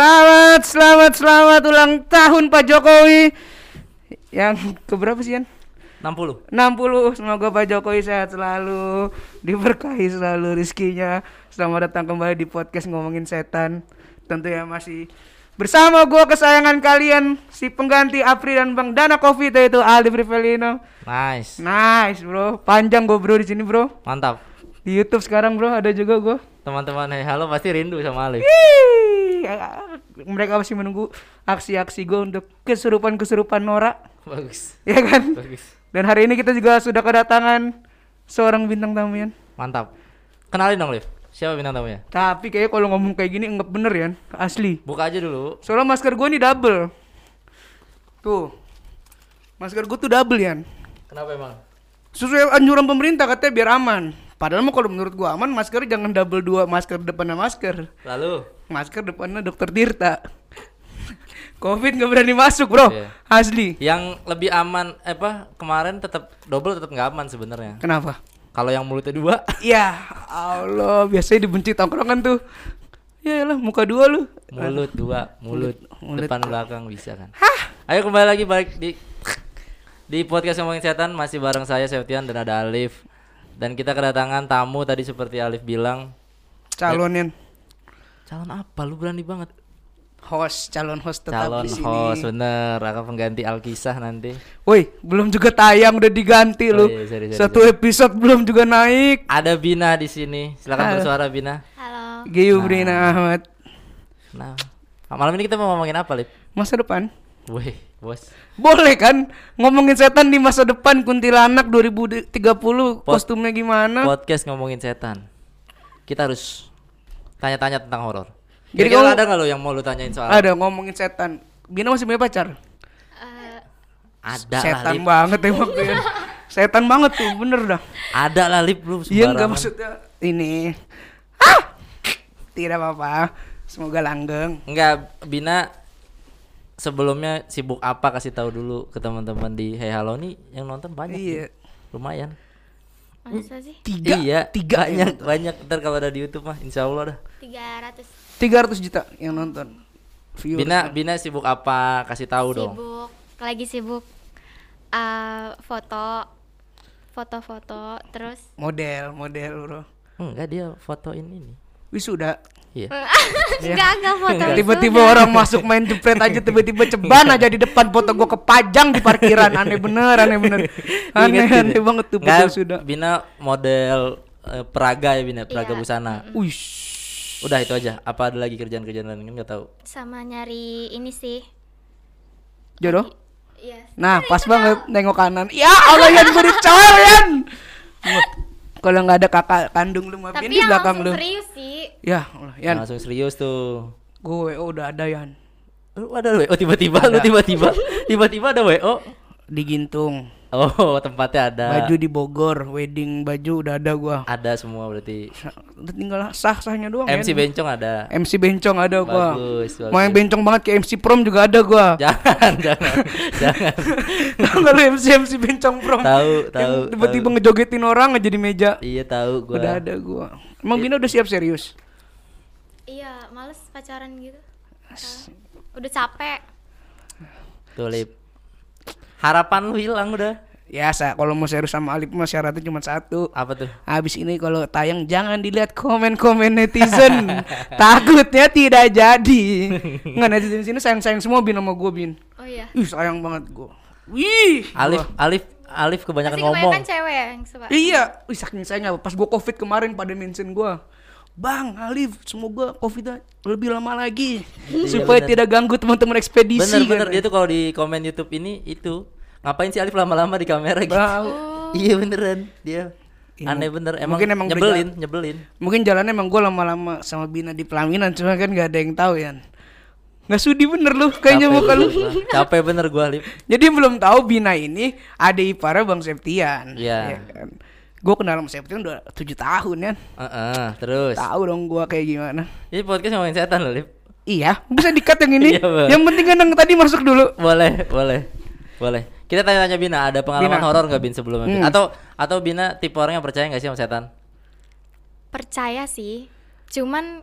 Selamat, selamat, selamat ulang tahun Pak Jokowi. Yang keberapa sih, Yan? 60 60 semoga Pak Jokowi sehat selalu diberkahi selalu rizkinya selamat datang kembali di podcast ngomongin setan. Tentunya masih bersama gua kesayangan kalian si pengganti Apri dan Bang Dana Covid yaitu Aldi Rivelino Nice. Nice bro. Panjang gua bro di sini bro. Mantap. Di YouTube sekarang bro ada juga gua Teman-teman hey halo pasti rindu sama Alif mereka masih menunggu aksi-aksi gua untuk kesurupan-kesurupan Nora Bagus ya kan Bagus dan hari ini kita juga sudah kedatangan seorang bintang tamu Yan. Mantap Kenalin dong Liv Siapa bintang tamunya? Tapi kayaknya kalau ngomong kayak gini enggak bener ya, asli. Buka aja dulu Soalnya masker gue ini double. Tuh. Masker gue tuh double ya. Kenapa emang? Sesuai anjuran pemerintah katanya biar aman. Padahal mah kalau menurut gua aman masker jangan double dua masker depannya masker. Lalu Masker depannya dokter Tirta. Covid nggak berani masuk bro, Iya. asli. Yang lebih aman eh, apa kemarin tetap double tetap nggak aman sebenarnya. Kenapa? Kalau yang mulutnya dua Ya Allah, biasanya dibenci tongkrongan tuh. Ya lah, muka dua lu. mulut dua mulut, Mulut. depan belakang bisa kan? Ayo kembali lagi balik di di podcast ngomongin setan masih bareng saya Septian dan ada Alif dan kita kedatangan tamu tadi seperti Alif bilang Calonin calon apa lu berani banget host, calon host tetap calon di sini. host bener akan pengganti Alkisah nanti Woi, belum juga tayang udah diganti Oh lu. iya, sorry, sorry, Satu episode belum juga naik. ada Bina di sini silakan Halo. bersuara Bina Halo. Giyu Brina Ahmad. nah malam ini kita mau ngomongin apa Lip? Masa depan. Wih bos Boleh kan ngomongin setan di masa depan kuntilanak 2030 kostumnya gimana? podcast ngomongin setan kita harus tanya-tanya tentang horor Jadi kamu- ada nggak lo yang mau lu tanyain soal Ada ngomongin setan. Bina masih punya pacar? Eh, ada lah setan Lip banget emang tuh ya. Setan banget tuh, bener dah. ada lah Lip lu Iya enggak maksudnya ini. Ah! Tidak apa-apa. Semoga langgeng. Enggak, Bina sebelumnya sibuk apa kasih tahu dulu ke teman-teman di Hey Halo nih yang nonton banyak. Iya. nih. Lumayan. masa sih? Tiga. iya, Tiga banyak banyak ntar kalau ada di YouTube mah insya Allah dah. 300 300 juta yang nonton. Viewers. Bina Bina sibuk apa kasih tahu dong. sibuk. Lagi sibuk eh, foto foto-foto terus model, model bro. Enggak dia fotoin ini. Wisuda. Iya. enggak enggak foto Tiba-tiba orang masuk main jepret aja tiba-tiba ceban aja di depan foto gua kepajang di parkiran. Aneh bener, aneh bener. Aneh, Ingat aneh banget tuh foto sudah. Bina model eh, peraga ya Bina, peraga Iya. busana. Wih. Udah itu aja. Apa ada lagi kerjaan-kerjaan lain kan nggak tahu. sama nyari ini sih. Jodoh? Iya. Nah, pas banget nengok kanan. Ya Allah yang beri Yan. Kalau nggak ada kakak kandung lu Tapi di belakang lu. serius sih. Ya, Allah, Yan. Langsung serius tuh. Gue oh, udah ada Yan. Lu ada WO tiba-tiba lu tiba-tiba tiba-tiba ada WO. Di Gintung. Oh, tempatnya ada. Baju di Bogor, wedding baju udah ada gua. ada semua berarti. Udah tinggal sah-sahnya doang MC Yan. Bencong ada. MC bencong ada gua. Bagus, bagus. Mau yang bencong banget kayak MC prom juga ada gua. Jangan, jangan. jangan. Tahu nggak lu MC MC bencong prom? Tahu, tahu, Tiba-tiba ngejogetin orang aja di meja. Iya tahu gua. Udah ada gua. Emang Bina udah siap serius? Iya, males pacaran gitu. Udah capek. Tuh, Lip. Harapan lu hilang udah. Ya, sa kalau mau serius sama Alif mah syaratnya cuma satu. Apa tuh? Habis ini kalau tayang jangan dilihat komen-komen netizen. Takutnya tidak jadi. Nggak netizen sini sayang-sayang semua Bin sama gue Bin. Oh iya. Ih sayang banget gue. Wih. Alif, Wah. Alif, Alif kebanyakan Pasti ngomong. kebanyakan cewek ya yang suka. Iya. Wih saking sayangnya pas gue covid kemarin pada mention gue. Bang Alif, semoga covid lebih lama lagi supaya bener. tidak ganggu teman-teman ekspedisi. Bener bener katanya. dia tuh kalau di komen YouTube ini itu ngapain sih Alif lama-lama di kamera gitu? Bau. Iya beneran dia. Iya, Aneh bener emang, mungkin emang nyebelin, nyebelin. Mungkin jalannya emang gue lama-lama sama Bina di pelaminan cuma kan gak ada yang tahu ya. Nggak sudi bener lu kayaknya Capek muka lu. Capek bener gua Alif. Jadi belum tahu Bina ini ada iparnya Bang Septian. Iya. kan? Gue kenal sama Septian udah tujuh tahun ya. Heeh, terus. Tahu dong gua kayak gimana. Ini podcast ngomongin setan loh, Lip. Iya, bisa dikat yang ini. Iya, yang penting kan yang tadi masuk dulu. Boleh, boleh. Boleh. Kita tanya-tanya Bina, ada pengalaman Bina. horor nggak Bin sebelumnya? Bin? Hmm. Atau atau Bina tipe orang yang percaya nggak sih sama setan? Percaya sih. Cuman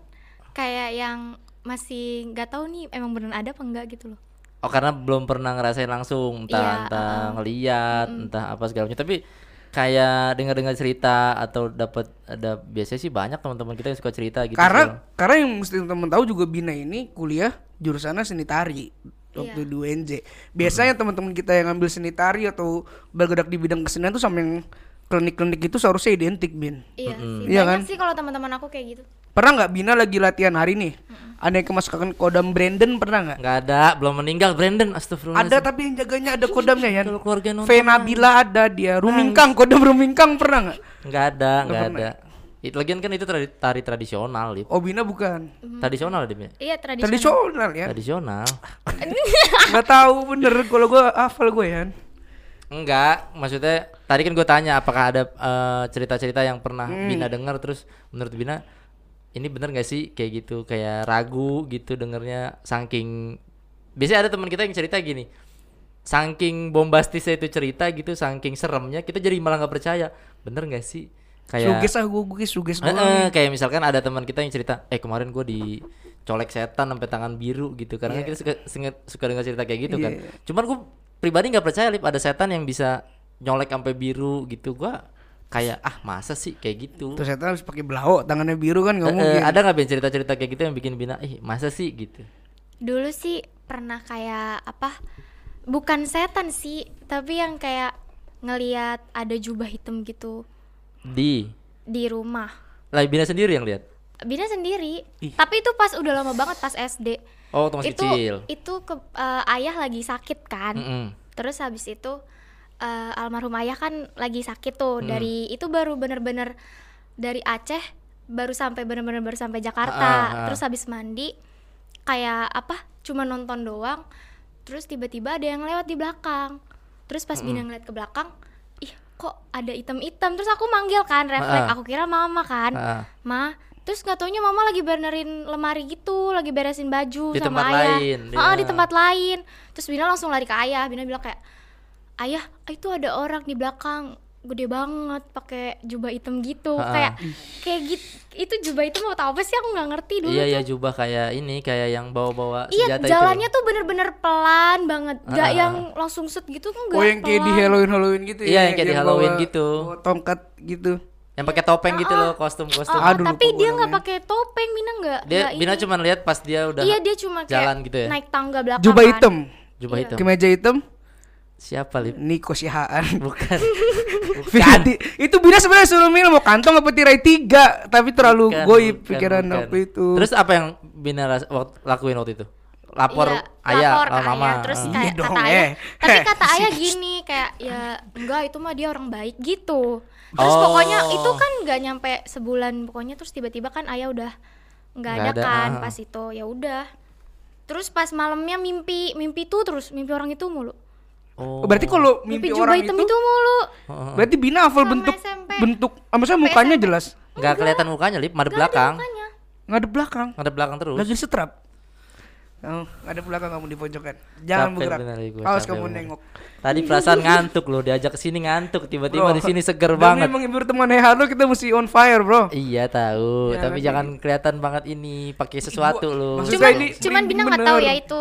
kayak yang masih nggak tahu nih emang beneran ada apa enggak gitu loh. Oh karena belum pernah ngerasain langsung entah Iya, entah uh-uh. ngeliat entah apa segala macam tapi kayak dengar-dengar cerita atau dapat ada biasanya sih banyak teman-teman kita yang suka cerita gitu Karena karena yang mesti teman tahu juga Bina ini kuliah jurusannya seni tari waktu Iya. di UNJ. Biasanya teman-teman kita yang ambil seni tari atau bergerak di bidang kesenian tuh sama yang klinik-klinik itu seharusnya identik, Bin. Iya sih. Iya Banyak kan? sih kalau teman-teman aku kayak gitu. Pernah nggak Bina lagi latihan hari nih? Ada yang kemasukan kodam Brandon pernah nggak? nggak ada belum meninggal Brandon astagfirullah Ada tapi yang jaganya ada kodamnya ya. Kalau keluarga nonton V Nabila ada dia. Rumingkang kodam Rumingkang pernah nggak? nggak ada nggak ada itu lagian kan itu tari, tari tradisional Lip. Oh Bina bukan. tradisional ada Bim? Iya tradisional. Tradisional ya. tradisional Nggak tahu bener kalau gua hafal gue ya. Enggak, maksudnya tadi kan gue tanya apakah ada eh, cerita-cerita yang pernah Hmm. Bina dengar terus menurut Bina ini bener gak sih? Kayak gitu kayak ragu gitu dengernya. Saking biasanya ada teman kita yang cerita gini saking bombastisnya itu cerita gitu saking seremnya kita jadi malah nggak percaya. Bener gak sih? Kayak Suges ah gue gue suges Eh, eh, kayak misalkan ada teman kita yang cerita, eh kemarin gue dicolek setan sampai tangan biru gitu, karena kita suka suka, suka dengar cerita kayak gitu kan. Iya. Cuman gue pribadi nggak percaya lip ada setan yang bisa nyolek sampai biru gitu. Gua kayak ah masa sih kayak gitu. Terus saya harus pakai belau, tangannya biru kan nggak mungkin. ada nggak Ben cerita-cerita kayak gitu yang bikin bina, ih masa sih gitu. Dulu sih pernah kayak apa? Bukan setan sih, tapi yang kayak ngelihat ada jubah hitam gitu Di di rumah. lah bina sendiri yang lihat. Bina sendiri. Ih. Tapi itu pas udah lama banget pas SD. Oh, waktu masih itu kecil. itu ke eh, ayah lagi sakit kan. Mm-mm. Terus habis itu eh, almarhum ayah kan lagi sakit tuh Hmm. dari itu baru bener-bener dari Aceh baru sampai bener-bener baru sampai Jakarta. Ah, ah. Terus habis mandi kayak apa? Cuma nonton doang. Terus tiba-tiba ada yang lewat di belakang. Terus pas Hmm. Bina ngeliat ke belakang, ih kok ada item-item. Terus aku manggil kan, refleks. Ah. Aku kira mama kan. Ah. Ma, terus nggak taunya mama lagi benerin lemari gitu, lagi beresin baju Di sama tempat ayah. lain, Ah, di tempat lain. Terus Bina langsung lari ke ayah. Bina bilang kayak, ayah itu ada orang di belakang gede banget pakai jubah hitam gitu Ah, ah. kayak kayak gitu itu jubah hitam mau tau apa sih aku nggak ngerti dulu Iya tuh ya jubah kayak ini kayak yang bawa-bawa iya senjata jalannya itu. tuh bener-bener pelan banget Ah, nggak ah, yang langsung set gitu enggak Oh yang kayak di Halloween Halloween gitu Iya, yang kayak di Halloween bawa- gitu. bawa tongkat gitu. Yang pakai topeng gitu loh, kostum-kostum. Aduh, lupa tapi gua dia nggak pakai topeng Bina nggak Dia nggak Bina ini. cuma lihat pas dia udah iya dia cuma kayak jalan gitu ya. naik tangga belakang Jubah kan. hitam, Jubah Iya. hitam. kemeja hitam, Siapa lip? Niko Sihaan. Bukan. Jadi itu Bina sebenarnya suruh milih mau kantong apa tirai tiga, tapi terlalu Bukan, goib bukan, pikiran bukan. aku itu. Terus apa yang Bina lakuin waktu itu? Lapor Iya, ayah, lapor oh, mama. ayah. terus Ah. kayak Iya dong, kata ayah eh. tapi Eh, kata ayah gini kayak ya enggak itu mah dia orang baik gitu terus Oh. pokoknya itu kan nggak nyampe sebulan pokoknya terus tiba-tiba kan ayah udah nggak Nggak ada, ada, kan ah. pas itu ya udah terus pas malamnya mimpi mimpi tuh terus mimpi orang itu mulu Oh. berarti kalau mimpi, mimpi jubah orang hitam itu, itu, mulu berarti Bina hafal Sama bentuk SMP. bentuk, ah, maksudnya mukanya jelas, nggak kelihatan mukanya lip, madep ada belakang. ngadep belakang, Ngadep belakang terus. lagi setrap. Oh, ngadep belakang kamu di pojokan. Jangan Capek bergerak. bener, Awas kamu bener. nengok. Tadi perasaan ngantuk loh, diajak ke sini ngantuk, tiba-tiba di sini seger demi banget. menghibur teman Halo kita mesti on fire, Bro. Iya tahu, Ya, tapi nanti- jangan kelihatan banget ini pakai sesuatu loh. maksud cuman saya ini cuman bina nggak tahu ya itu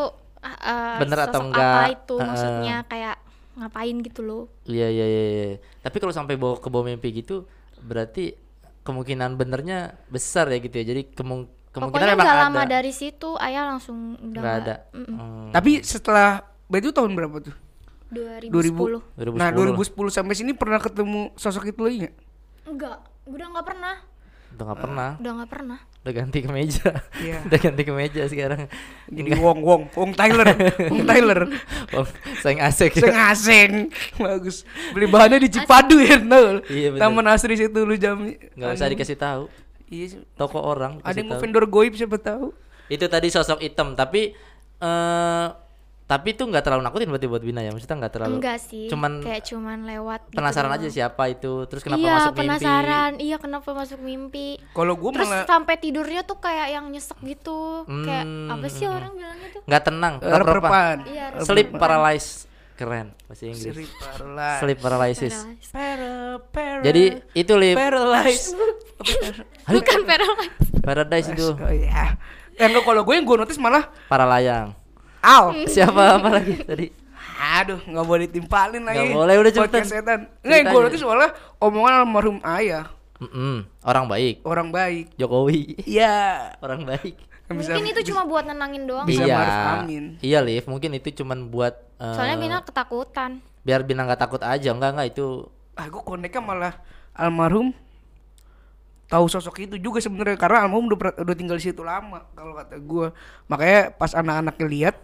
uh, uh, Bener atau enggak. apa itu Heeh. maksudnya kayak ngapain gitu loh Iya iya iya. iya. Tapi kalau sampai bawa ke bawah mimpi gitu, berarti kemungkinan benernya besar ya gitu ya. Jadi kemung kemungkinan Pokoknya ada. lama dari situ ayah langsung udah Nggak ada. Hmm. Tapi setelah berarti itu tahun berapa tuh? 2010 2000. Nah, 2010 sampai sini pernah ketemu sosok itu lagi nggak? enggak udah nggak pernah Udah nggak pernah. udah nggak pernah Udah ganti ke meja. Iya. Udah ganti ke meja sekarang. Ini Wong Wong Wong Tyler, Wong Tyler. Oh, sayang asik. Seng asing. Bagus. Beli bahannya di Cipadu ya, tau. Iya, bener. Taman Asri situ lu jam. Nggak usah dikasih tahu. Iya. Toko orang. ada yang mau vendor goib siapa tahu. Itu tadi sosok hitam, tapi eh tapi itu nggak terlalu nakutin berarti buat Bina ya. Maksudnya nggak terlalu. enggak sih cuman kayak cuman lewat gitu Penasaran doang. aja siapa itu. Terus kenapa iya masuk mimpi? penasaran iya kenapa masuk mimpi Kalau gua terus malah sampai tidurnya tuh kayak yang nyesek gitu kayak Hmm, apa sih orang bilangnya tuh Nggak tenang. Eh, Rep-repan. rep-repan. iya Sleep paralysis. Keren bahasa Inggris. Sleep paralysis. Sleep paralysis. paralysis. Para- para- Jadi itu lip paralysis. bukan paralysis paradise itu. Oh iya. Ya enggak kalau gue yang gue notice malah Para layang. Al. Siapa apa lagi tadi? Aduh, nggak boleh ditimpalin lagi. Nggak boleh, udah cepetan. Setan. Nggak, yang gue notice malah omongan almarhum ayah, Mm-mm, Orang baik. orang baik. Jokowi. Iya. Orang baik. Bisa- Mungkin itu cuma buat nenangin doang. Bisa iya. Amin. Iya, Liv. Mungkin itu cuman buat eh, Soalnya Bina ketakutan. biar Bina nggak takut aja. Enggak, enggak itu Ah, gue koneknya malah almarhum tahu sosok itu juga sebenarnya karena almarhum udah, udah tinggal di situ lama kalau kata gue. Makanya pas anak-anaknya lihat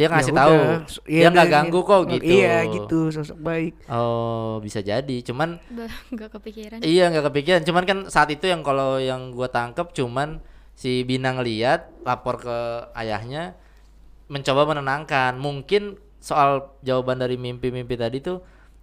dia ya ngasih udah, tahu. so- dia nggak ganggu kok gitu. Iya gitu sosok baik. Oh, bisa jadi. Cuman Nggak kepikiran. Iya nggak kepikiran, cuman kan saat itu yang kalau yang gua tangkep cuman si Bina ngeliat lapor ke ayahnya mencoba menenangkan. Mungkin soal jawaban dari mimpi-mimpi tadi tuh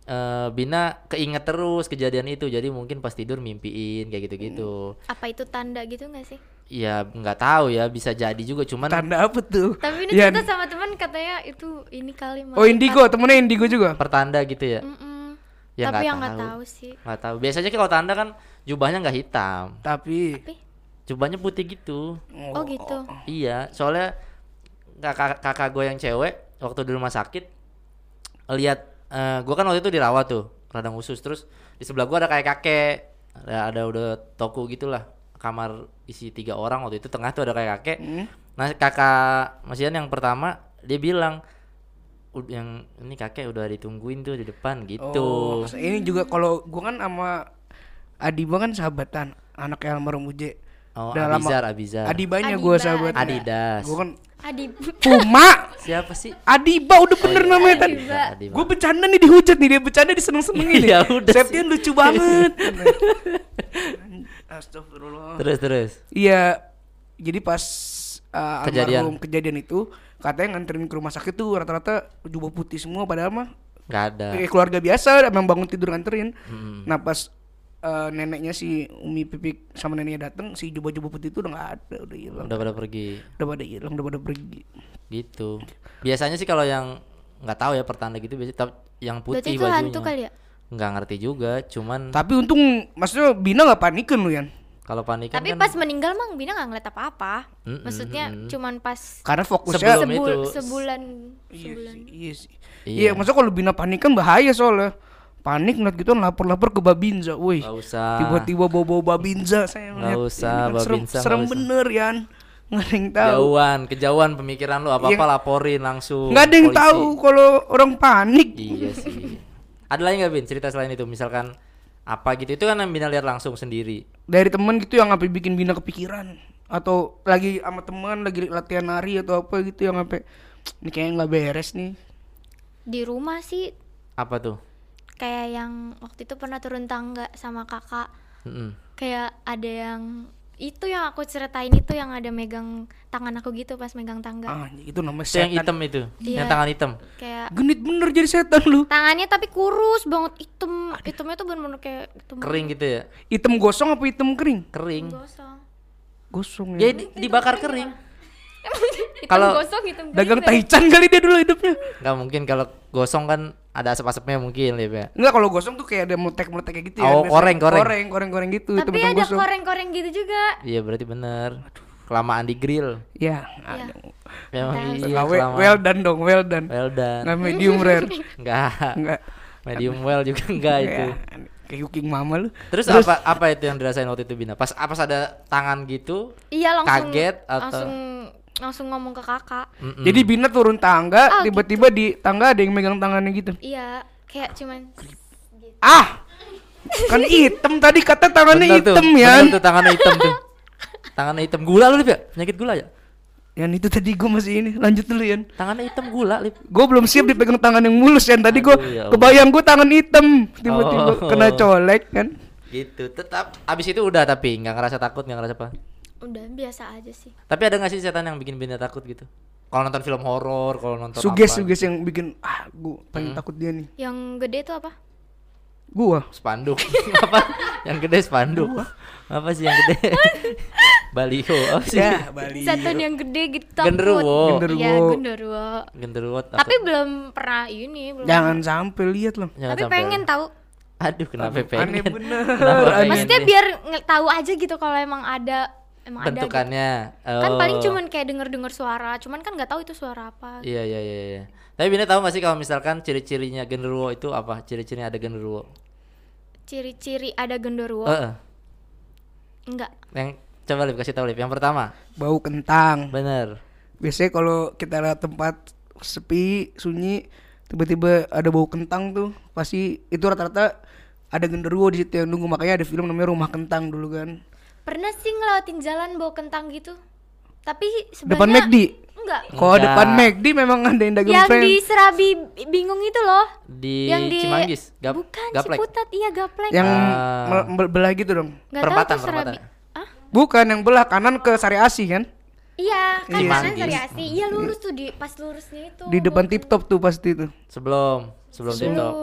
eh, Bina keinget terus kejadian itu, jadi mungkin pas tidur mimpiin kayak gitu-gitu. Apa itu tanda gitu nggak sih? Ya nggak tahu ya, bisa jadi juga cuman Tanda apa tuh? Tapi ini Ya, cerita sama teman katanya itu ini kali Oh Indigo, temennya Indigo juga. pertanda gitu ya. Mm-mm. Ya, Tapi nggak yang nggak tahu. tahu sih. Nggak tahu. Biasanya kalau tanda kan jubahnya nggak hitam, Tapi Tapi jubahnya putih gitu. oh gitu. Iya, soalnya kakak kakak gue yang cewek waktu di rumah sakit lihat eh gue kan waktu itu dirawat tuh radang usus. Terus di sebelah gue ada kayak kakek. Ada, ada udah toko gitulah kamar isi tiga orang waktu itu. Tengah tuh ada kayak kakek. Hmm. nah kakak Masian yang pertama dia bilang "Ud- yang ini kakek udah ditungguin tuh di depan gitu. Oh, ini juga kalau gua kan sama Adiba kan sahabatan, anaknya almarhum Uje. oh Udah lama- Abizar Abizar. Adibanya gua Adiba, sahabat. Adidas. Gua kan Adi Puma. siapa sih Adiba udah bener namanya tadi. Adiba. Adiba. Gue bercanda nih dihujat nih dia bercanda diseneng-senengin nih. Ya udah Septian lucu banget. Astagfirullah. terus terus Iya. Jadi pas uh, Kejadian. almarhum kejadian itu katanya nganterin ke rumah sakit tuh rata-rata jubah putih semua padahal mah nggak ada kayak keluarga biasa emang bangun tidur nganterin. Hmm. Nah pas uh, neneknya si Umi Pipik sama neneknya dateng si jubah-jubah putih itu udah nggak ada udah hilang udah pada pergi udah pada hilang udah pada pergi gitu biasanya sih kalau yang nggak tahu ya pertanda gitu biasanya yang Berarti putih itu bajunya hantu kali ya? nggak ngerti juga cuman tapi untung maksudnya Bina nggak panikan lu Yan kalau panik kan Tapi pas meninggal mang Bina nggak ngeliat apa-apa. Mm-mm, Maksudnya mm-mm. cuman pas karena fokusnya Sebelum sebul- itu. sebulan Iya sebulan. sih, iya sih. Iya. Iya, maksudnya kalau Bina panik kan bahaya soalnya. Panik ngeliat gitu lapor-lapor ke Babinza, woi. Tiba-tiba bawa-bawa Babinza saya Nggak ngeliat. usah, Ini kan serem, Babinza, nggak serem usah. bener Yan. Nggak ada yang tahu. jauhan kejauhan pemikiran lu apa apa Iya. laporin langsung Nggak ada yang polisi. tahu kalau orang panik. iya sih ada lagi nggak bin cerita selain itu misalkan apa gitu itu kan yang Bina lihat langsung sendiri Dari temen gitu yang sampai bikin Bina kepikiran atau lagi sama teman lagi latihan nari atau apa gitu yang sampai ini kayaknya nggak beres nih. Di rumah sih apa tuh kayak yang waktu itu pernah turun tangga sama kakak. Mm-mm. Kayak ada yang itu yang aku ceritain itu yang ada megang tangan aku gitu pas megang tangga. Ah, itu namanya itu yang setan. hitam itu Iya. yang tangan hitam Kayak Genit bener jadi setan lu. tangannya tapi kurus banget hitam. Hitamnya tuh bener-bener kayak hitam kering gitu ya Hitam gosong apa hitam kering? kering gosong. Gosong ya ya. di- dibakar kering Hitam Kalau- gosong hitam kering Dagang taichan kali dia dulu hidupnya. nggak mungkin kalau gosong kan ada asap-asapnya mungkin Lip ya Enggak kalau gosong tuh kayak ada meletek-meletek kayak gitu ya. Oh, koreng, koreng. Koreng, koreng, koreng gitu. Tapi hitam-hitam ada gosong. koreng-koreng gitu juga. iya berarti bener kelamaan di grill Ya, Iya. ada. Memang Tahu. iya well, kelamaan. well done dong, well done. well done Nggak medium rare. enggak Enggak. medium well juga enggak itu Ya, kayak cooking mama lu. terus, apa apa itu yang dirasain waktu itu Bina pas apa ada tangan gitu Iya langsung Kaget atau- langsung langsung ngomong ke kakak. Mm-mm. Jadi Bina turun tangga, Oh, tiba-tiba di tangga ada yang megang tangannya gitu. Iya, kayak cuman Ah. Kan hitam tadi kata tangannya hitam ya. tuh tangannya hitam tuh tangannya hitam gula lu Lip ya penyakit gula ya Yang itu tadi gue masih ini. Lanjut dulu Yan. tangannya hitam gula Lip Gue belum siap dipegang tangan yang mulus Yan. Tadi gue ya kebayang gue tangan hitam, tiba-tiba Oh. kena colek kan. gitu tetap abis itu udah tapi nggak ngerasa takut nggak ngerasa apa udah biasa aja sih. tapi ada nggak sih setan yang bikin Bina takut gitu kalau nonton film horor kalau nonton Suges apa suges yang bikin ah gue paling takut dia nih. Yang gede itu apa? Gua. spanduk apa yang gede spanduk apa sih yang gede baliho apa sih Ya, Bali. Setan yang gede gitu takut. Genderuwo. Genderuwo. Iya, genderuwo. genderuwo Tapi belum pernah ini, belum. Jangan sampai lihat loh. Jangan Tapi sampai- pengen tahu. aduh kenapa Aduh, pengen aneh bener, Kenapa aneh. pengen Maksudnya biar tahu aja gitu kalau emang ada emang ada gitu. bentukannya. kan Oh. paling cuman kayak denger denger suara cuman kan nggak tahu itu suara apa Iya iya iya. iya. Tapi Bina tahu gak sih kalau misalkan ciri-cirinya genderuwo itu apa? Ciri-cirinya ada genderuwo. ciri-ciri ada genderuwo Heeh. enggak Yang coba Lip kasih tahu Lip. Yang pertama, Bau kentang. bener. Biasanya kalau kita lihat tempat sepi, sunyi, tiba-tiba ada bau kentang tuh, pasti itu rata-rata ada genderuwo di situ yang nunggu. Makanya ada film namanya Rumah Kentang dulu kan. Pernah sih ngelewatin jalan bawa kentang gitu tapi Depan sebenarnya McD. enggak Kalau Enggak. depan McD memang ada yang dagang yang di Serabi bingung itu loh Di, yang di Cimanggis, Gap, bukan Gaplek. Ciputat iya gaplek Yang mel- belah gitu dong. tahu perempatan, Serabi perempatan. ah Bukan yang belah kanan ke Sari Asih kan? iya kan Iya. kanan. Sari Asi iya lurus tuh di pas lurusnya itu Di depan tip top tuh pasti tuh. Sebelum sebelum Sebelum. TikTok.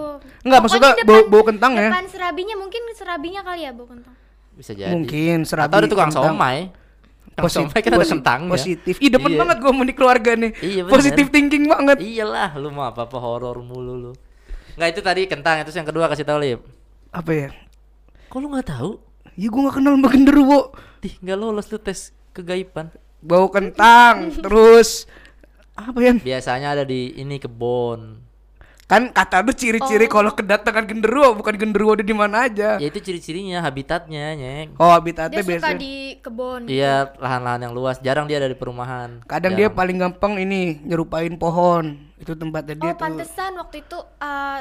Enggak, Pokoknya maksudnya depan- bau- bau kentang ya? depan serabinya mungkin serabinya kali ya bau kentang Bisa jadi. Mungkin serabi. Atau ada tukang kentang. somai. Tukang Posi- somai kan ada kentangnya. Positif. Ih demen Iya. banget gue mau di keluarga nih. Iya, bener. Positif thinking banget. Iyalah, lu mau apa-apa horor mulu lu. Enggak itu tadi kentang, itu yang kedua kasih tahu Lip. Apa ya? Kok lu nggak tahu? Ya gue gak kenal sama genderuwo. Ih, nggak lolos lu tes kegaiban. Bau kentang, terus apa ya? Biasanya ada di ini kebon. Kan kata lu ciri-ciri kalau kedatangan genderuwo bukan genderuwo ada di mana aja. Ya itu ciri-cirinya, habitatnya, Nyeng. Oh habitatnya dia suka biasanya. di kebun Iya, lahan-lahan yang luas. Jarang dia ada di perumahan. Kadang dia Jarang. paling gampang ini nyerupain pohon. Itu tempatnya dia oh tuh. pantesan waktu itu eh,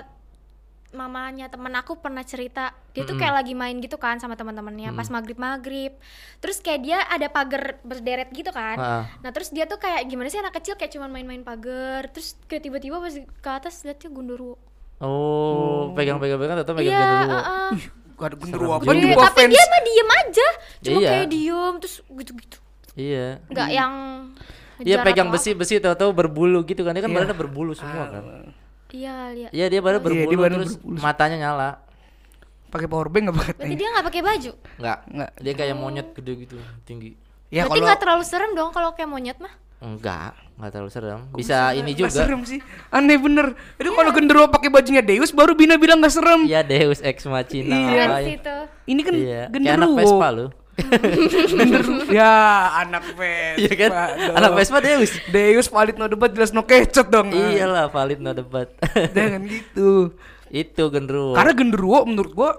mamanya temen aku pernah cerita dia tuh kayak lagi main gitu kan sama teman-temannya pas maghrib maghrib terus kayak dia ada pagar berderet gitu kan Heeh. nah terus dia tuh kayak gimana sih anak kecil kayak cuman main-main pagar terus kayak tiba-tiba pas ke atas liatnya gundurwo Oh, pegang-pegang-pegang tetap pegang iya dulu. heeh. Gak ada genderuwo apa di Iya, tapi dia mah diem aja cuma Iya. kayak diem terus gitu-gitu Iya. nggak yang Iya pegang atau besi-besi tahu-tahu berbulu gitu kan. Dia kan badannya berbulu semua kan. Iya lihat Iya, dia badan Iya, dia berbulu badan terus berbulu. matanya nyala. Pakai power bank enggak pakai? berarti dia nggak pakai baju Enggak. Enggak. Dia kayak monyet gede gitu, tinggi. Ya berarti kalau nggak terlalu serem dong kalau kayak monyet mah Enggak, enggak terlalu serem. Bisa ini Nggak juga. serem sih. Aneh bener. Itu kalau genderuwo pakai bajunya Deus baru Bina bilang gak serem. Iya, Deus Ex Machina. Iya. itu Ini kan Iya, kayak genderuwo. anak Vespa lu. Ya, anak Vespa. Iya kan? dong. Anak Vespa Deus. Deus valid no debat jelas no kecot dong. Iyalah, valid no debat. Jangan gitu. Itu genderuwo. Karena genderuwo menurut gua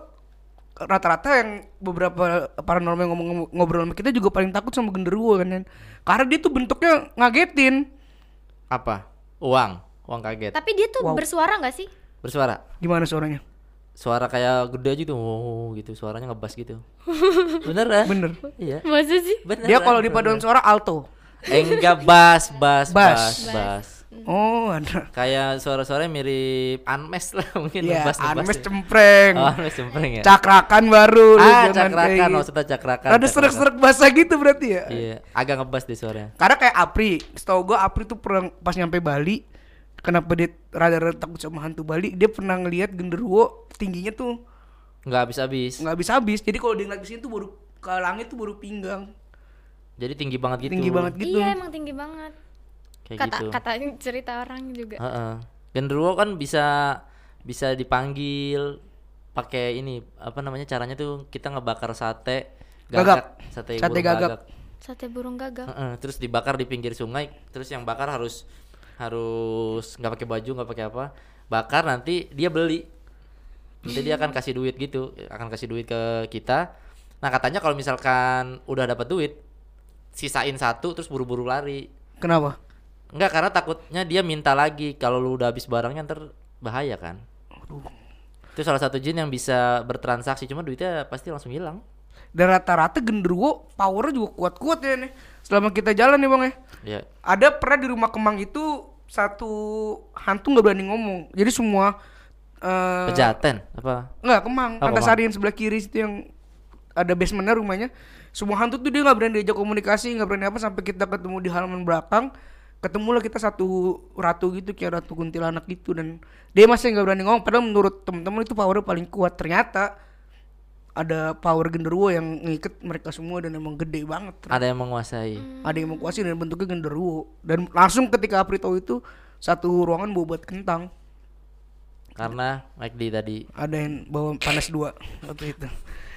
rata-rata yang beberapa paranormal yang ngomong ngobrol sama kita juga paling takut sama genderuwo kan. Karena dia tuh bentuknya ngagetin. apa? Uang, uang kaget. tapi dia tuh Wow. bersuara nggak sih Bersuara. Gimana suaranya? Suara kayak gede aja tuh, oh, gitu. Suaranya ngebas gitu. Bener ya? Bener. Iya. masa sih Bener. Dia kalau di paduan suara alto. Eh, enggak bass, bass, Bass. bass, bass. Oh, ada. Kayak suara-suara mirip Unmesh lah mungkin Ya, ngebas ngebas. Anmes cempreng. Oh, Unmesh cempreng ya. Cakrakan baru ah, cakrakan, maksudnya cakrakan. Ada serak-serak basah gitu berarti ya? Iya, agak ngebas deh suaranya. Karena kayak Apri, setahu gua Apri tuh pernah pas nyampe Bali, kenapa dia rada-rada takut sama hantu Bali, dia pernah ngelihat genderuwo tingginya tuh Nggak habis-habis. nggak habis-habis. Jadi kalau dia ngeliat ke sini tuh baru ke langit tuh baru pinggang. Jadi tinggi banget gitu. Tinggi banget gitu. iya emang tinggi banget Kayak kata gitu. kata cerita orang juga Heeh. Genderuwo kan bisa bisa dipanggil pakai ini apa namanya caranya tuh kita ngebakar sate Gagak. sate, Sate burung gagak. sate burung gagak Heeh, terus dibakar di pinggir sungai terus yang bakar harus harus nggak pakai baju nggak pakai apa bakar nanti dia beli. Nanti dia akan kasih duit gitu akan kasih duit ke kita. Nah katanya kalau misalkan udah dapat duit sisain satu terus buru-buru lari. Kenapa? Enggak karena takutnya dia minta lagi. Kalau lu udah habis barangnya ntar bahaya kan? Itu salah satu jin yang bisa bertransaksi cuma duitnya pasti langsung hilang. Dan rata-rata genderuwo powernya juga kuat-kuat ya nih. Selama kita jalan nih bang ya. ya Ada pernah di rumah Kemang itu satu hantu nggak berani ngomong. Jadi semua eh pejaten apa Enggak, Kemang. Oh, Antasari yang sebelah kiri situ yang ada basementnya rumahnya. Semua hantu tuh dia nggak berani diajak komunikasi, nggak berani apa sampai kita ketemu di halaman belakang. Ketemulah kita satu ratu gitu kayak ratu kuntilanak gitu dan dia masih nggak berani ngomong. Padahal menurut teman-teman itu powernya paling kuat. Ternyata ada power genderuwo yang ngikat mereka semua dan emang gede banget. ada yang menguasai Ada yang menguasai dan bentuknya genderuwo. Dan langsung ketika Apri tahu itu satu ruangan bawa buat kentang. karena McD tadi Ada yang bawa panas dua waktu itu.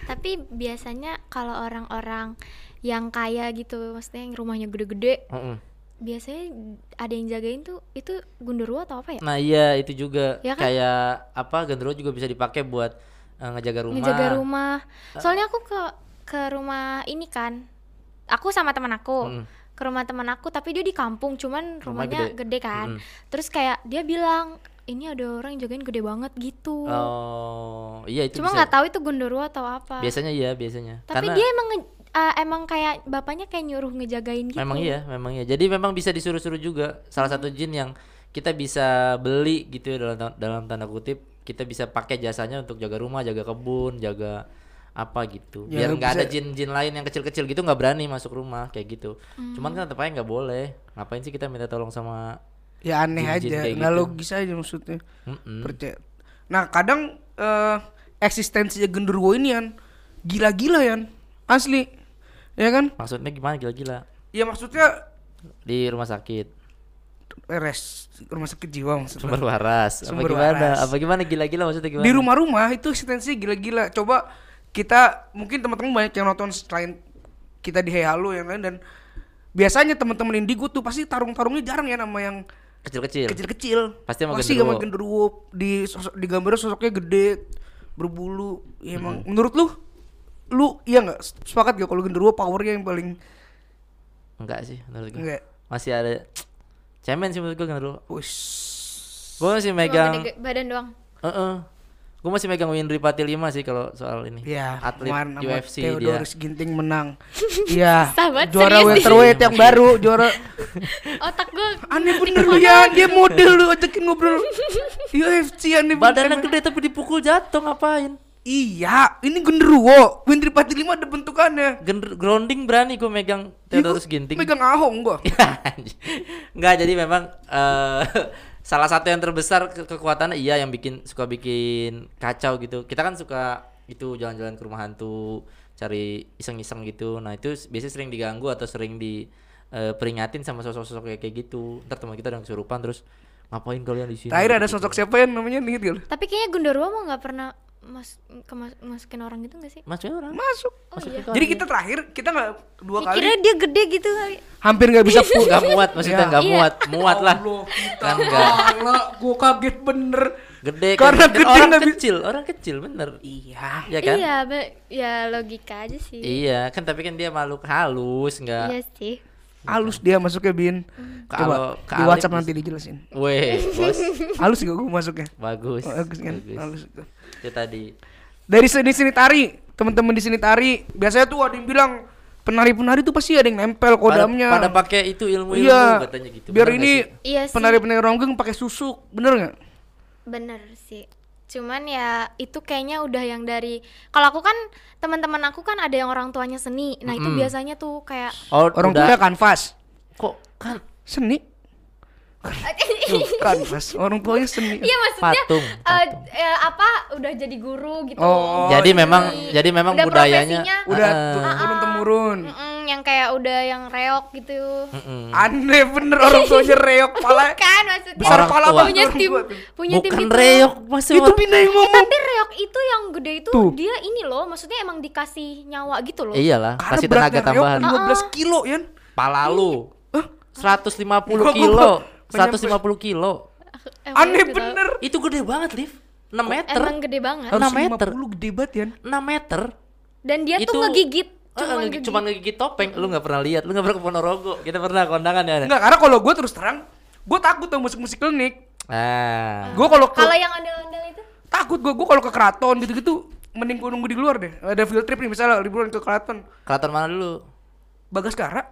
Tapi biasanya kalau orang-orang yang kaya gitu, maksudnya yang rumahnya gede-gede, Mm-mm. biasanya ada yang jagain tuh itu gundurwo atau apa ya? nah iya itu juga Ya kan? kayak apa genderuwo juga bisa dipakai buat eh, ngejaga rumah Ngejaga rumah. Soalnya aku ke ke rumah ini kan. Aku sama teman aku. Mm. Ke rumah teman aku tapi dia di kampung, cuman Rumah rumahnya gede. gede, kan. Mm. Terus kayak dia bilang, "Ini ada orang yang jagain gede banget gitu." oh iya itu Cuma nggak tahu itu gundurwo atau apa. biasanya iya biasanya Tapi karena dia emang uh, emang kayak bapaknya kayak nyuruh ngejagain gitu. memang iya memang iya jadi memang bisa disuruh-suruh juga salah satu jin yang kita bisa beli gitu ya dalam dalam tanda kutip kita bisa pakai jasanya untuk jaga rumah jaga kebun jaga apa gitu Ya, biar nggak ada jin-jin lain yang kecil-kecil gitu nggak berani masuk rumah kayak gitu Hmm. cuman kan tetap aja nggak boleh ngapain sih kita minta tolong sama Ya aneh Jin-jin aja, kayak nggak gitu. logis aja maksudnya. Mm-mm. Percaya. Nah kadang eh, eksistensinya genderuwo ini kan gila-gila ya, asli, ya kan? maksudnya gimana gila-gila Ya maksudnya di rumah sakit res rumah sakit jiwa maksudnya. sumber waras apa Sumber gimana waras. apa gimana gila-gila maksudnya gimana Di rumah-rumah itu eksistensinya gila-gila. Coba kita mungkin teman-teman banyak yang nonton selain kita di Hey Halo yang lain dan biasanya teman-teman indigo tuh pasti tarung-tarungnya jarang ya nama yang kecil-kecil kecil-kecil. Pasti sama Pasti genderuwo. sama genderuwo di sosok di gambarnya sosoknya gede, berbulu. Ya emang menurut lu lu iya nggak sepakat gak kalau genderuwo powernya yang paling enggak sih menurut gue enggak masih ada cemen sih menurut gue genderuwo Wis. gue masih megang gede badan doang. Heeh. Gue masih megang Winry Pati 5 sih kalau soal ini. Ya, atlet UFC dia. Theodorus Ginting menang. Iya, juara welterweight yang baru, juara Otak gue aneh bener lu ya, dia model lu ajakin ngobrol UFC aneh Badannya gede tapi dipukul jatuh ngapain? Iya, ini genderuwo. Winry Pati 5 ada bentukannya. Gender grounding berani gue megang Iya, Theodorus gua Ginting. Megang ahong gua. Enggak jadi memang eh, salah satu yang terbesar ke- kekuatannya iya yang bikin suka bikin kacau gitu. Kita kan suka itu jalan-jalan ke rumah hantu, cari iseng-iseng gitu. Nah, itu biasanya sering diganggu atau sering di eh, peringatin sama sosok-sosok kayak gitu. Ntar teman kita ada yang kesurupan terus ngapain kalian di sini? Terakhir ada Gitu. sosok siapa yang namanya nih gitu. Tapi kayaknya Gundurwo mau nggak pernah mas ke masukin orang gitu gak sih? Masukin orang. Masuk. Oh iya. Jadi kita terakhir kita nggak dua Ya, kali kira dia gede gitu kali. hampir nggak bisa pul. Gak muat maksudnya Ya. nggak Iya. muat, muat lah. Allah, kita Kan nggak. kalah. Gua kaget bener. Gede kan. Karena Dan gede orang nggak bisa- kecil, orang kecil bener. Iya. Iya kan? Iya, be- ya logika aja sih. Iya, kan tapi kan dia makhluk halus nggak. Iya sih. Halus dia masuknya bin. Kalau Coba ke di WhatsApp nanti dijelasin. Weh, bos. Halus gak gua masuknya? Bagus. Bagus kan? bagus. Halus itu. Itu tadi. Dari seni seni tari, teman-teman di sini tari, biasanya tuh ada yang bilang penari-penari tuh pasti ada yang nempel Pada, kodamnya. pada pakai itu ilmu-ilmu iya. katanya gitu. Biar Bener ini? Iya penari-penari ronggeng pakai susuk, bener nggak? Bener sih. Cuman ya itu kayaknya udah yang dari kalau aku kan teman-teman aku kan ada yang orang tuanya seni. Nah, itu Mm-mm. biasanya tuh kayak Oh, Orang udah tuanya kanvas, kok kan seni. Tuh, kanvas, orang tuanya seni. Iya maksudnya patung. eh, patung. eh, apa udah jadi guru gitu. Oh, jadi iya. memang jadi memang Udah budayanya. Udah Heeh. turun temurun. Yang kayak udah yang reok gitu. Mm-mm. Aneh bener orang tuanya reok pala. Kan maksudnya Besar Orang pala tua. punya tim punya tim Bukan itu. reok masih Itu pindah yang Eh, ngomong. tapi reok itu yang gede itu Tuh. dia ini loh, maksudnya emang dikasih nyawa gitu loh. Iyalah, Karena kasih tenaga tambahan. 15 kilo ya. Pala lu. Hah? 150 Gua- gua- kilo. Gua- 150 kilo. Aneh bener. Itu gede banget, Liv. 6 meter. Emang gede banget. Enam meter. 150 gede banget ya. 6 meter. Dan dia itu tuh ngegigit. Eh, Cuma ngegigit- ngegigit. cuma ngegigit topeng. Lu nggak pernah lihat. Lu nggak pernah ke Ponorogo. Kita pernah kondangan ya. Enggak, karena kalau gue terus terang, gue takut sama musik-musik klinik. Ah. Gue kalau Kalau yang ondel-ondel itu takut gue, gue kalau ke keraton gitu-gitu mending gue nunggu di luar deh. Ada field trip nih misalnya liburan ke keraton. Keraton mana dulu? Bagaskara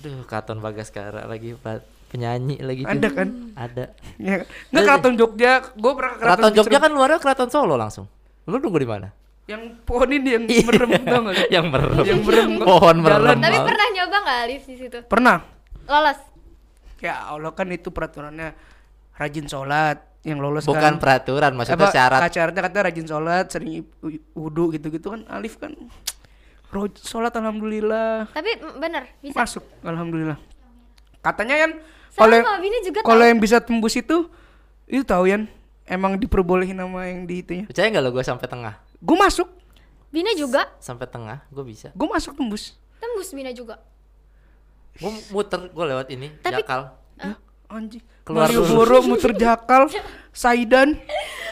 Aduh, Keraton Bagaskara lagi Pak. Penyanyi lagi tuh. ada kan? Ada. Ya, nggak keraton Jogja, gue pernah ke Keraton Jogja kan luarnya Keraton Solo langsung. Lu nunggu di mana? yang pohon ini yang merem tau nggak? yang merem. Yang merem. Pohon Jalan. merem. Tapi pernah nyoba nggak Alif di situ? Pernah. Lolos. Ya Allah kan itu peraturannya rajin sholat yang lolos Bukan kan. peraturan, maksudnya Apa, syarat. Syaratnya kata rajin sholat, sering wudhu gitu-gitu kan. Alif kan sholat alhamdulillah Tapi bener bisa. masuk alhamdulillah. Katanya kan kalau kalau yang bisa tembus itu itu tahu Yan emang diperbolehin sama yang di itunya. Percaya nggak lo gue sampai tengah? Gue masuk, Bina juga Sampai tengah gue bisa. gue masuk tembus. tembus Bina juga Gue muter gue lewat ini Tapi- jakal. Hah? Anjing. Keluar Malioboro muter jakal, Saidan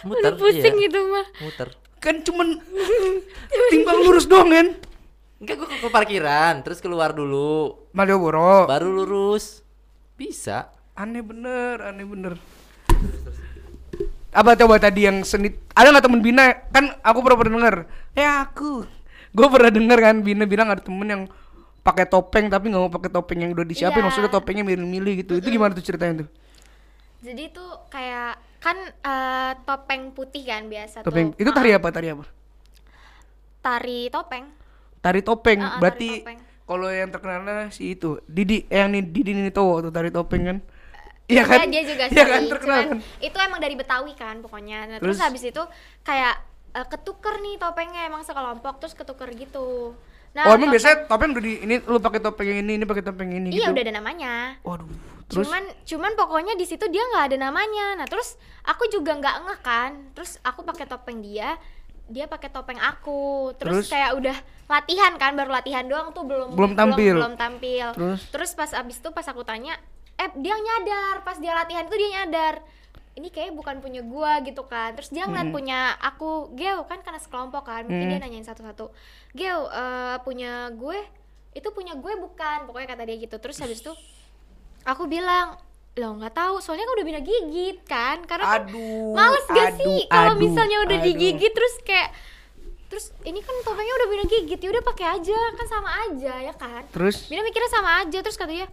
Muter. pusing iya. gitu mah Muter. kan cuman timbang lurus doang kan. Enggak gue ke parkiran terus keluar dulu Malioboro. baru lurus. Bisa. Aneh bener, aneh bener. Apa coba tadi yang seni ada nggak temen Bina? Kan aku pernah pernah denger. Ya aku. Gue pernah denger kan Bina bilang ada temen yang pakai topeng tapi nggak mau pakai topeng yang udah disiapin. Iya. maksudnya topengnya milih-milih gitu. Itu gimana tuh ceritanya tuh? Jadi tuh kayak kan eh, topeng putih kan biasa topeng tuh. itu tari apa? Tari apa? Tari topeng. Tari topeng. Ah, ah, berarti tari topeng. Kalau yang terkenalnya si itu Didi eh yang nih Didi Nitowo tuh tari topeng kan? Iya kan? dia juga iya sih kan? terkenal kan? itu emang dari Betawi kan pokoknya. Nah, terus, Terus? habis itu kayak eh, ketuker nih topengnya emang sekelompok terus ketuker gitu. Nah oh emang topeng- biasanya topeng udah di ini lu pakai topeng ini ini pakai topeng ini iya gitu? udah ada namanya. Waduh terus? Cuman cuman pokoknya di situ dia nggak ada namanya. Nah terus aku juga nggak ngeh kan? Terus aku pakai topeng dia dia pakai topeng aku. Terus, Terus? kayak udah latihan kan baru latihan doang tuh belum Belum tampil. belum, tampil. Terus? terus pas abis itu pas aku tanya eh dia nyadar pas dia latihan itu dia nyadar. Ini kayak bukan punya gua gitu kan. Terus dia ngeliat punya aku Geo kan karena sekelompok kan. Mungkin dia nanyain satu-satu. Geo eh, punya gue? Itu punya gue bukan. Pokoknya kata dia gitu. Terus habis itu aku bilang lo nggak tahu. Soalnya kan udah bina gigit kan. Karena kan Aduh, males gak sih aduh, kalau aduh, misalnya udah aduh. digigit terus kayak terus ini kan topengnya udah bina gigit. Ya udah pakai aja kan sama aja ya kan? Terus? Bina mikirnya sama aja. Terus katanya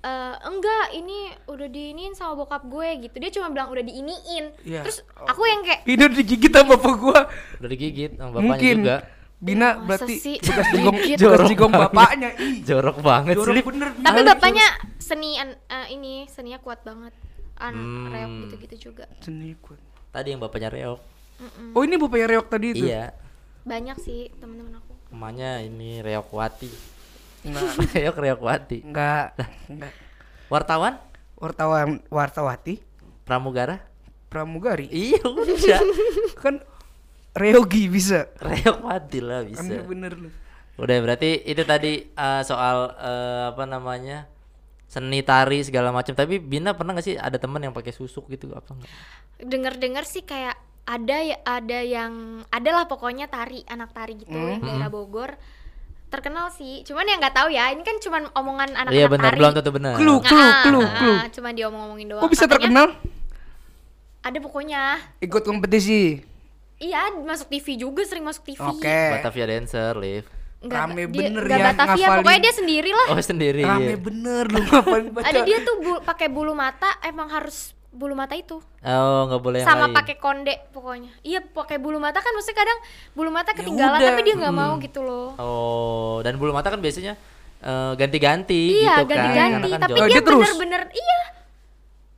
"Eh, enggak ini udah diiniin sama bokap gue gitu. Dia cuma bilang udah diiniin. Iya. terus aku yang kayak ini udah digigit sama bapak gua. Udah digigit sama bapaknya mungkin. juga. Bina Masa berarti sih? bekas jigong Jorok jigong banget. bapaknya ih Jorok banget jorok sih. bener tapi bapaknya seni an- eh, ini seninya kuat banget an Hmm. reok gitu-gitu juga seni kuat Tadi yang bapaknya reok. Mm-mm. oh ini bapaknya reok tadi itu Iya. banyak sih temen-temen aku Namanya ini Reokwati. enggak Reok Reokwati. enggak enggak Wartawan? wartawan wartawati Pramugara? pramugari Iya udah. kan reogi bisa Reokwati lah aneh bisa. bener lu Udah berarti itu tadi eh, soal eh, apa namanya? seni tari segala macam. Tapi Bina pernah gak sih ada teman yang pakai susuk gitu apa enggak? denger-dengar sih kayak ada ya ada yang adalah pokoknya tari anak tari gitu Hmm. yang daerah Bogor terkenal sih cuman yang nggak tahu ya ini kan cuman omongan anak-anak Iya benar, tari belum tentu benar. Clue. Ah, clue, ah, clue. cuman diomong-omongin doang kok bisa Katanya terkenal ada pokoknya ikut kompetisi iya masuk TV juga sering masuk TV oke Batavia Dancer, Live. Nggak- Rame dia- bener ya, Batavia ngafalin. pokoknya dia sendiri lah Oh sendiri. rame iya. bener lu ngapain baca ada dia tuh bu- pakai bulu mata emang harus bulu mata itu Oh nggak boleh yang sama pakai konde pokoknya iya pakai bulu mata kan maksudnya kadang bulu mata ketinggalan udah, tapi dia nggak mau gitu loh Oh, dan bulu mata kan biasanya eh, ganti-ganti iya gitu kan. ganti-ganti Karena kan tapi. Oh, dia terus? bener-bener iya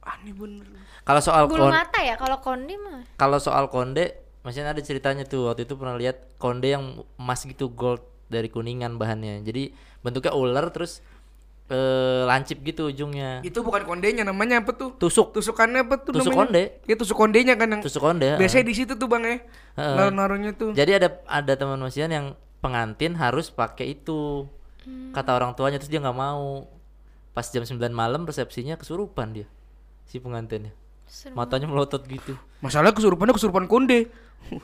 aneh bener Kalau soal bulu kon- mata ya kalau konde mah kalau soal konde, maksudnya ada ceritanya tuh waktu itu pernah lihat konde yang emas gitu gold dari kuningan bahannya. Jadi bentuknya ular terus eh lancip gitu ujungnya. itu bukan kondenya namanya apa tuh Tusuk, tusukannya apa tuh Tusuk namanya? konde. ya tusuk kondenya kan yang tusuk konde. biasanya di situ tuh bang ya Heeh. naruh naruhnya tuh Jadi ada ada teman Masian yang pengantin harus pakai itu. Hmm. Kata orang tuanya terus dia nggak mau. Pas jam 9 malam resepsinya kesurupan dia. Si pengantinnya. Serem. Matanya melotot gitu. masalah kesurupannya kesurupan konde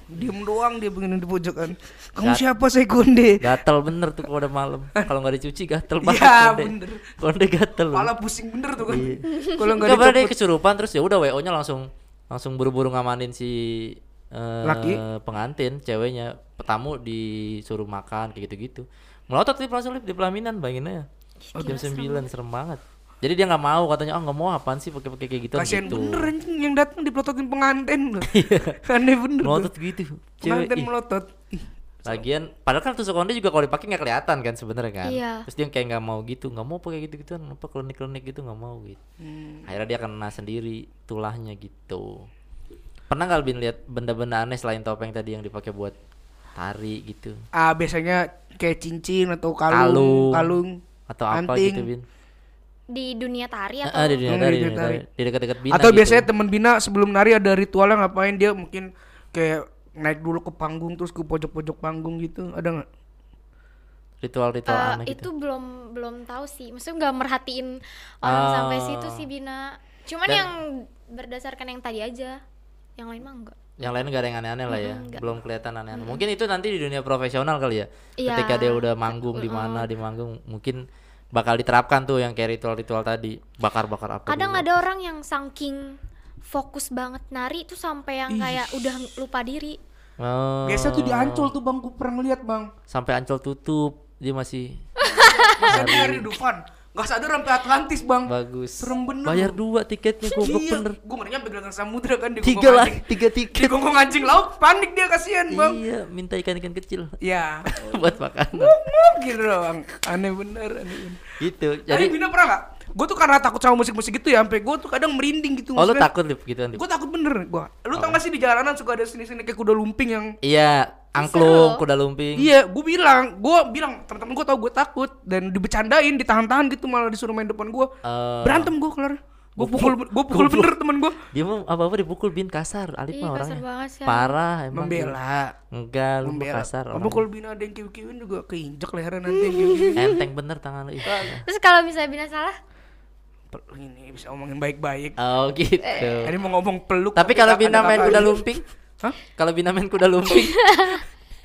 diem doang dia begini di pojokan kamu siapa saya konde Gatel bener tuh kalau udah malam. Kalau nggak dicuci gatel banget Iya, konde. bener. Konde gatel. Kepala pusing bener tuh kan Iya. kalau nggak pernah dia kesurupan terus ya udah WO-nya langsung langsung buru-buru ngamanin si eh, Laki? pengantin, ceweknya, petamu disuruh makan kayak gitu-gitu. Melotot lip langsung di pelaminan bayangin aja. Oh, jam 9 serem banget. Jadi dia nggak mau katanya, oh nggak mau apaan sih pakai-pakai kayak gitu kasian gitu. bener anjing yang datang dipelototin pengantin loh aneh bener tuh. Melotot gitu. Cewek. pengantin ih. melotot Lagian padahal kan tusuk konde juga kalau dipakai nggak kelihatan kan sebenarnya kan. Iya. Terus dia kayak nggak mau gitu, nggak mau pakai gitu-gituan, apa klinik-klinik gitu nggak mau gitu. Hmm. Akhirnya dia kena sendiri tulahnya gitu. Pernah nggak Bin lihat benda-benda aneh selain topeng tadi yang dipakai buat tari gitu ah biasanya kayak cincin atau kalung Kalung. kalung, atau apa Anting. gitu Bin? Di dunia tari atau Ah, di dunia Hmm, tari, di dunia tari. di dekat-dekat Bina Atau gitu. biasanya temen Bina sebelum nari ada ritualnya ngapain dia mungkin kayak naik dulu ke panggung terus ke pojok-pojok panggung gitu. Ada nggak? ritual-ritual Eh, aneh itu gitu. belum belum tahu sih maksudnya nggak merhatiin orang Ah. sampai situ sih Bina cuman Dan- yang berdasarkan yang tadi aja yang lain mah enggak Yang lain gak ada yang aneh-aneh lah ya. Mm-mm, nggak. Belum kelihatan aneh-aneh. Mungkin itu nanti di dunia profesional kali ya. Iya. Ketika dia udah manggung di mana, di manggung mungkin bakal diterapkan tuh yang kayak ritual-ritual tadi. Bakar-bakar apa kadang dulu. ada orang yang saking fokus banget nari itu sampai yang kayak udah lupa diri Oh, Biasa tuh di Ancol tuh Bang, gue pernah ngeliat Bang. sampai Ancol tutup dia masih Masa dia dari Dufan. Gak sadar sampai Atlantis Bang. bagus. Serem bener Bayar dua tiketnya goblok Iya, bener. gue ngeri nyampe gelanggang samudra kan di Tiga lah, tiga Di tiket. gonggong anjing laut, panik dia kasihan Bang. Iya, minta ikan-ikan kecil Iya. buat makanan. Ngomong gitu doang. Aneh bener, aneh bener. Gitu. Jadi Jadi Bina pernah gak? Gue tuh karena takut sama musik-musik gitu ya, sampai gue tuh kadang merinding gitu. Oh, lu takut Lip, gitu Lip? Gue takut bener gue. Lu tau gak sih di jalanan suka ada sini-sini kayak kuda lumping yang Iya, angklung, kuda lumping. Iya, gue bilang, gue bilang teman-teman gue tau gue takut dan dibecandain, ditahan-tahan gitu malah disuruh main depan gue. Eh, Berantem gue kelar. Gue pukul, gue pukul bener temen gue. Dia mau apa-apa dipukul bin kasar. Alip Ih, mah kasar orangnya. banget sih, Parah emang. Membela, Enggak, lu membela. kasar. Orangnya. kalau bina ada yang kiu-kiuin juga keinjek lehernya nanti. Enteng bener tangan lu. Terus kalau misalnya Bina salah Ini bisa ngomongin baik-baik. Oh gitu. Tadi mau ngomong peluk. Tapi kalau tak Bina main kuda lumping, Hah? kalau Bina main kuda lumping,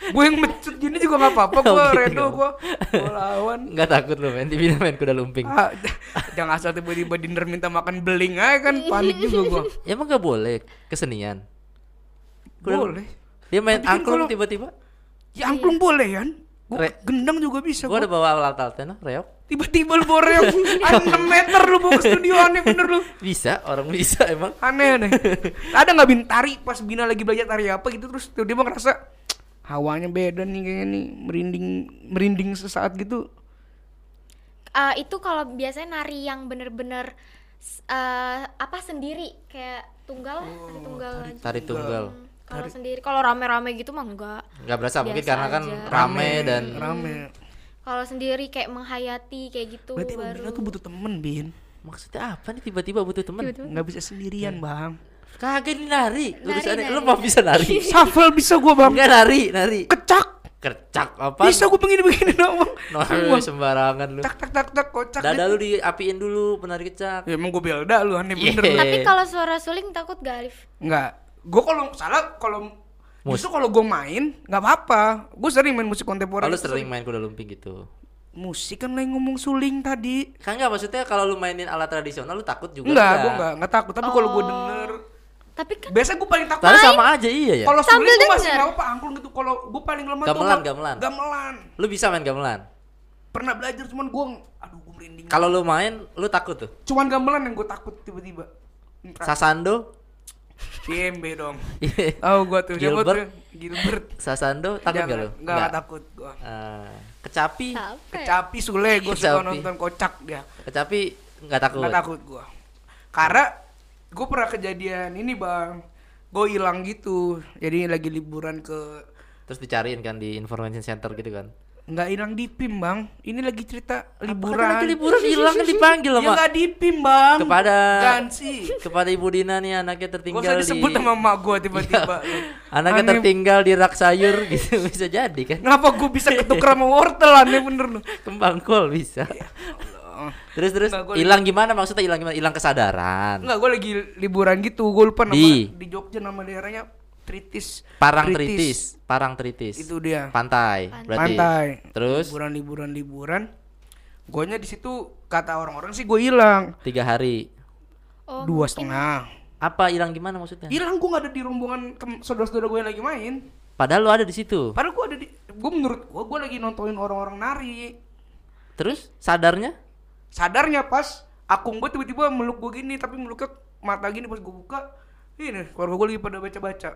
Gue yang mecut gini juga gak apa-apa, Oh, gue gitu, redo nggak gue. Gue lawan. nggak takut lu main di Bina main kuda lumping. Ah, jangan asal tiba-tiba dinner minta makan beling aja kan panik juga gua. Ya emang gak boleh kesenian. Kuda- Boleh. Dia main Tapi kan angklung kalau- tiba-tiba. Ya angklung boleh kan? Re- gendang juga bisa Gua gua. ada bawa alat-alatnya no, reok. Tiba-tiba lu bawa reok 6 meter lu bawa ke studio aneh bener lu. Bisa, orang bisa emang. Aneh aneh. Ada nggak bin tari pas Bina lagi belajar tari apa gitu terus tiba-tiba ngerasa hawanya beda nih kayaknya nih merinding merinding sesaat gitu. eh, itu kalau biasanya nari yang bener-bener eh, apa sendiri kayak tunggal lah, tari tunggal aja. Tari tunggal. Hmm, kalau sendiri kalau rame-rame gitu mah enggak Nggak berasa mungkin Biasa karena kan aja. rame dan rame. kalau sendiri kayak menghayati kayak gitu Berarti baru Bina tuh butuh temen bin. maksudnya apa nih tiba-tiba butuh temen? Tiba-tiba. Nggak bisa sendirian bang. Kagak ini nari. Lu Nari, bisa nari. lu mau bisa nari? Shuffle bisa gua bang. Enggak nari, nari. Kecak. Kercak apa? Bisa gua begini-begini dong bang. No, sembarangan lu. Tak tak tak tak kocak. Dada gitu. lu diapiin dulu penari kecak. Ya emang gue belda lu aneh Iya. bener. tapi kalau suara suling takut gak Alif Enggak. Gue kalau salah kalau Mus- justru kalau gue main nggak apa-apa. Gue sering main musik kontemporer. Kalau sering main kuda lumping gitu. Musik kan lagi ngomong suling tadi. Kan enggak maksudnya kalau lu mainin alat tradisional lu takut juga Enggak, gue enggak, enggak takut. Tapi kalau gue Oh. denger, tapi kan biasa gue paling takut. Tapi sama aja iya ya. Kalau suling gue masih nggak apa-apa, angklung gitu. Kalau gue paling lemah tuh Gamelan, nggak- gamelan. Gamelan. Lu bisa main gamelan. Pernah belajar cuman gue, aduh gue merinding. Kalau lu main lu takut tuh. Cuman gamelan yang gue takut tiba-tiba. Sasando. CMB dong. Iya. Oh gue tuh, siapa Gilbert. tuh? Gilbert. Sasando takut gak lu? Enggak, enggak takut gue. Ah, kecapi. ya? Kecapi Sule gue suka Kecapi. nonton kocak dia. Kecapi nggak takut. Nggak takut gue. Karena gue pernah kejadian ini bang, gue hilang gitu. Jadi lagi liburan ke Terus dicariin kan di information center gitu kan. Nggak hilang di PIM bang. Ini lagi cerita liburan. lagi liburan hilang dipanggil Ya sama nggak di PIM bang. kepada Gansi. kepada Ibu Dina nih anaknya tertinggal di disebut sama mak gue tiba-tiba. anaknya Aneh. tertinggal di rak sayur gitu bisa jadi kan. Kenapa gue bisa ketuker sama wortel aneh bener lu. Kembang kol bisa. Terus terus Nggak, gua hilang gimana maksudnya hilang gimana? Hilang kesadaran. Enggak, gue lagi liburan gitu. Gue lupa nama Di? di Jogja nama daerahnya Tritis. Parang Tritis, Parang Tritis. Itu dia. Pantai, berarti. Pantai. Terus liburan liburan liburan. Gonya di situ kata orang-orang sih gue hilang tiga hari. oh dua setengah. Apa hilang gimana maksudnya? Hilang gue nggak ada di rombongan saudara-saudara gue yang lagi main. Padahal lu ada di situ. Padahal gue ada di, gue menurut gue gue lagi nontonin orang-orang nari. Terus sadarnya? Sadarnya pas akung gue tiba-tiba meluk gue gini, tapi meluknya mata gini pas gue buka, ini keluarga gue lagi pada baca-baca.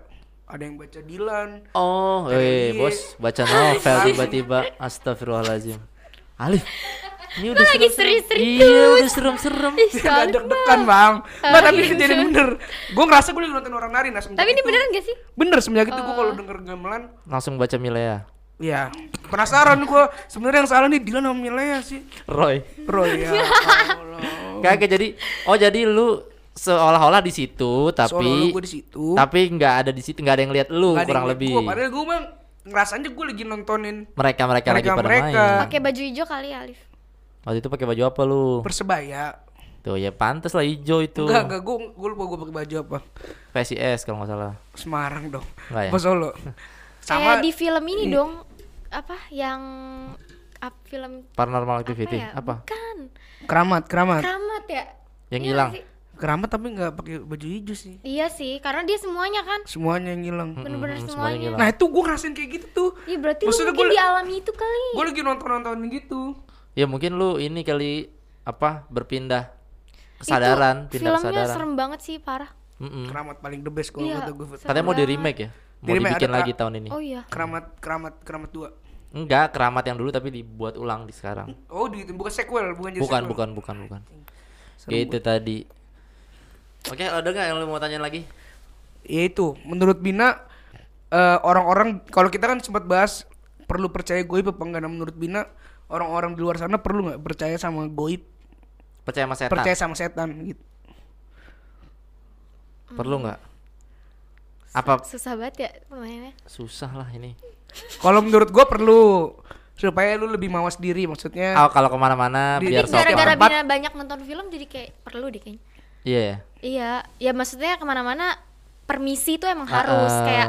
Ada yang baca Dilan, Oh, eh bos baca novel tiba-tiba. Astagfirullahalazim. Alif, ini udah lagi serem-serem. serius-serius. Iya, udah serem-serem. Ih, Gak deg-degan bang Nggak tapi iya. kejadian bener Gue ngerasa gue lagi nonton orang nari nah tapi ini beneran gak sih Bener semenjak itu gue kalau denger gamelan Langsung baca Milea. Ya penasaran gue sebenarnya yang salah nih Dilan sama Milea sih Roy. Roy ya Allah Kagak jadi oh jadi lu seolah-olah di situ tapi gua di situ. tapi nggak ada di situ nggak ada yang lihat lu ada kurang lebih Gua, padahal gue mah ngerasanya gue lagi nontonin mereka mereka lagi pada main pakai baju hijau kali ya Alif waktu itu pakai baju apa lu persebaya. tuh ya pantas lah hijau itu Enggak, enggak, gue gue lupa gue pakai baju apa. PSIS kalau nggak salah Semarang dong. Nggak ya? Apa Solo? kayak di film ini dong apa yang up, film paranormal apa activity ya apa, bukan keramat, keramat. keramat ya Yang Iya hilang. Keramat tapi nggak pakai baju hijau sih. iya sih karena dia semuanya kan Semuanya yang hilang. bener-bener Mm-mm, semuanya semuanya hilang. Nah itu gue ngerasain kayak gitu tuh. Iya berarti lu Maksudnya mungkin gua- dialami itu kali Gue lagi nonton-nonton gitu. ya mungkin lu ini kali apa berpindah kesadaran itu pindah filmnya kesadaran serem banget sih parah Mm-mm. Keramat paling the best kalau Iya. kata gue. katanya mau di remake ya mau Di remake, dibikin lagi tahun ini oh iya Keramat, keramat, keramat dua. enggak keramat yang dulu tapi dibuat ulang di sekarang Oh di bukan sequel, bukan jadi bukan sequel. bukan bukan bukan Serem gitu tadi oke ada nggak yang lu mau tanya lagi? Ya itu, menurut Bina eh, orang-orang kalau kita kan sempat bahas perlu percaya goib apa enggak? Nah, menurut Bina orang-orang di luar sana perlu nggak percaya sama goib, percaya sama setan? Percaya sama setan gitu. perlu nggak? Apa? susah banget ya pemainnya. Susah lah ini. Kalau menurut gua perlu supaya lu lebih mawas diri maksudnya. oh kalau ke mana-mana biar sopan gara-gara tempat. Bina banyak nonton film jadi kayak perlu deh kayaknya. Iya. ya iya ya maksudnya ke mana-mana permisi itu emang Ah, harus ah. kayak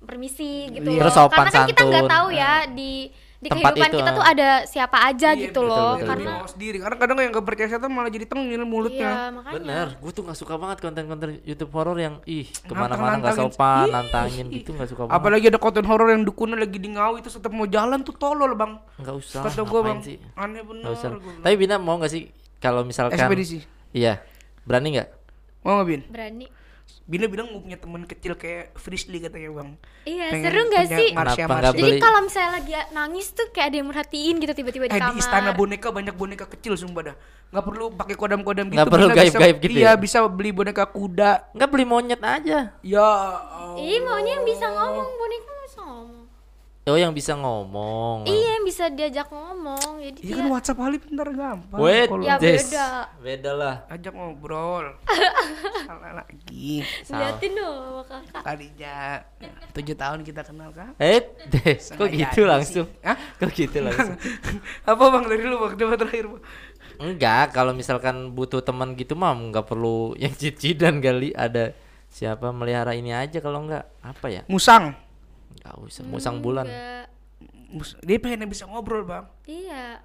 permisi gitu Iya. loh Terus sopan karena kan kita nggak santun. tahu ya di di Tempat kehidupan itu, kita tuh ada siapa aja Iya, gitu betul, loh betul, karena mawas diri. Karena kadang yang gak percaya setan malah jadi tengil mulutnya. iya makanya bener gue tuh nggak suka banget konten-konten YouTube horor yang ih ke mana-mana nggak sopan nantangin gitu nggak suka banget Apalagi ada konten horor yang dukunnya lagi di ngawi itu tetap mau jalan tuh tolol bang. nggak usah Kata gua ngapain bang, sih aneh bener. nggak usah tapi Bina mau nggak sih kalau misalkan Ekspedisi. iya berani nggak Mau nggak Bin? berani Bina bilang mau punya teman kecil kayak Frisley katanya bang. iya Pengen seru nggak punya sih Marsha Marsha. jadi beli? kalau misalnya lagi nangis tuh kayak ada yang merhatiin gitu tiba-tiba di Eh di kamar istana boneka banyak boneka kecil sumpah dah. Nggak perlu pakai kodam-kodam gitu. Nggak perlu gaib-gaib gitu Iya ya? bisa beli boneka kuda. nggak beli monyet aja Ya. Ih maunya yang bisa ngomong boneka bisa ngomong oh yang bisa ngomong iya yang bisa diajak ngomong jadi Iya dia kan WhatsApp Halip bentar gampang. Wait, Kalau Ya, Jess. beda. beda lah ajak ngobrol. Salah lagi. Liatin dong sama kakak Tadinya tujuh tahun kita kenal kan? eh Des kok gitu langsung sih. Hah? kok gitu langsung Apa bang dari lu bang coba terakhir bang? Enggak, kalau misalkan butuh teman gitu mah nggak perlu yang cicidan kali ada siapa melihara ini aja kalau enggak apa ya? Musang. Enggak usah musang bulan. Dia pengen bisa ngobrol bang. iya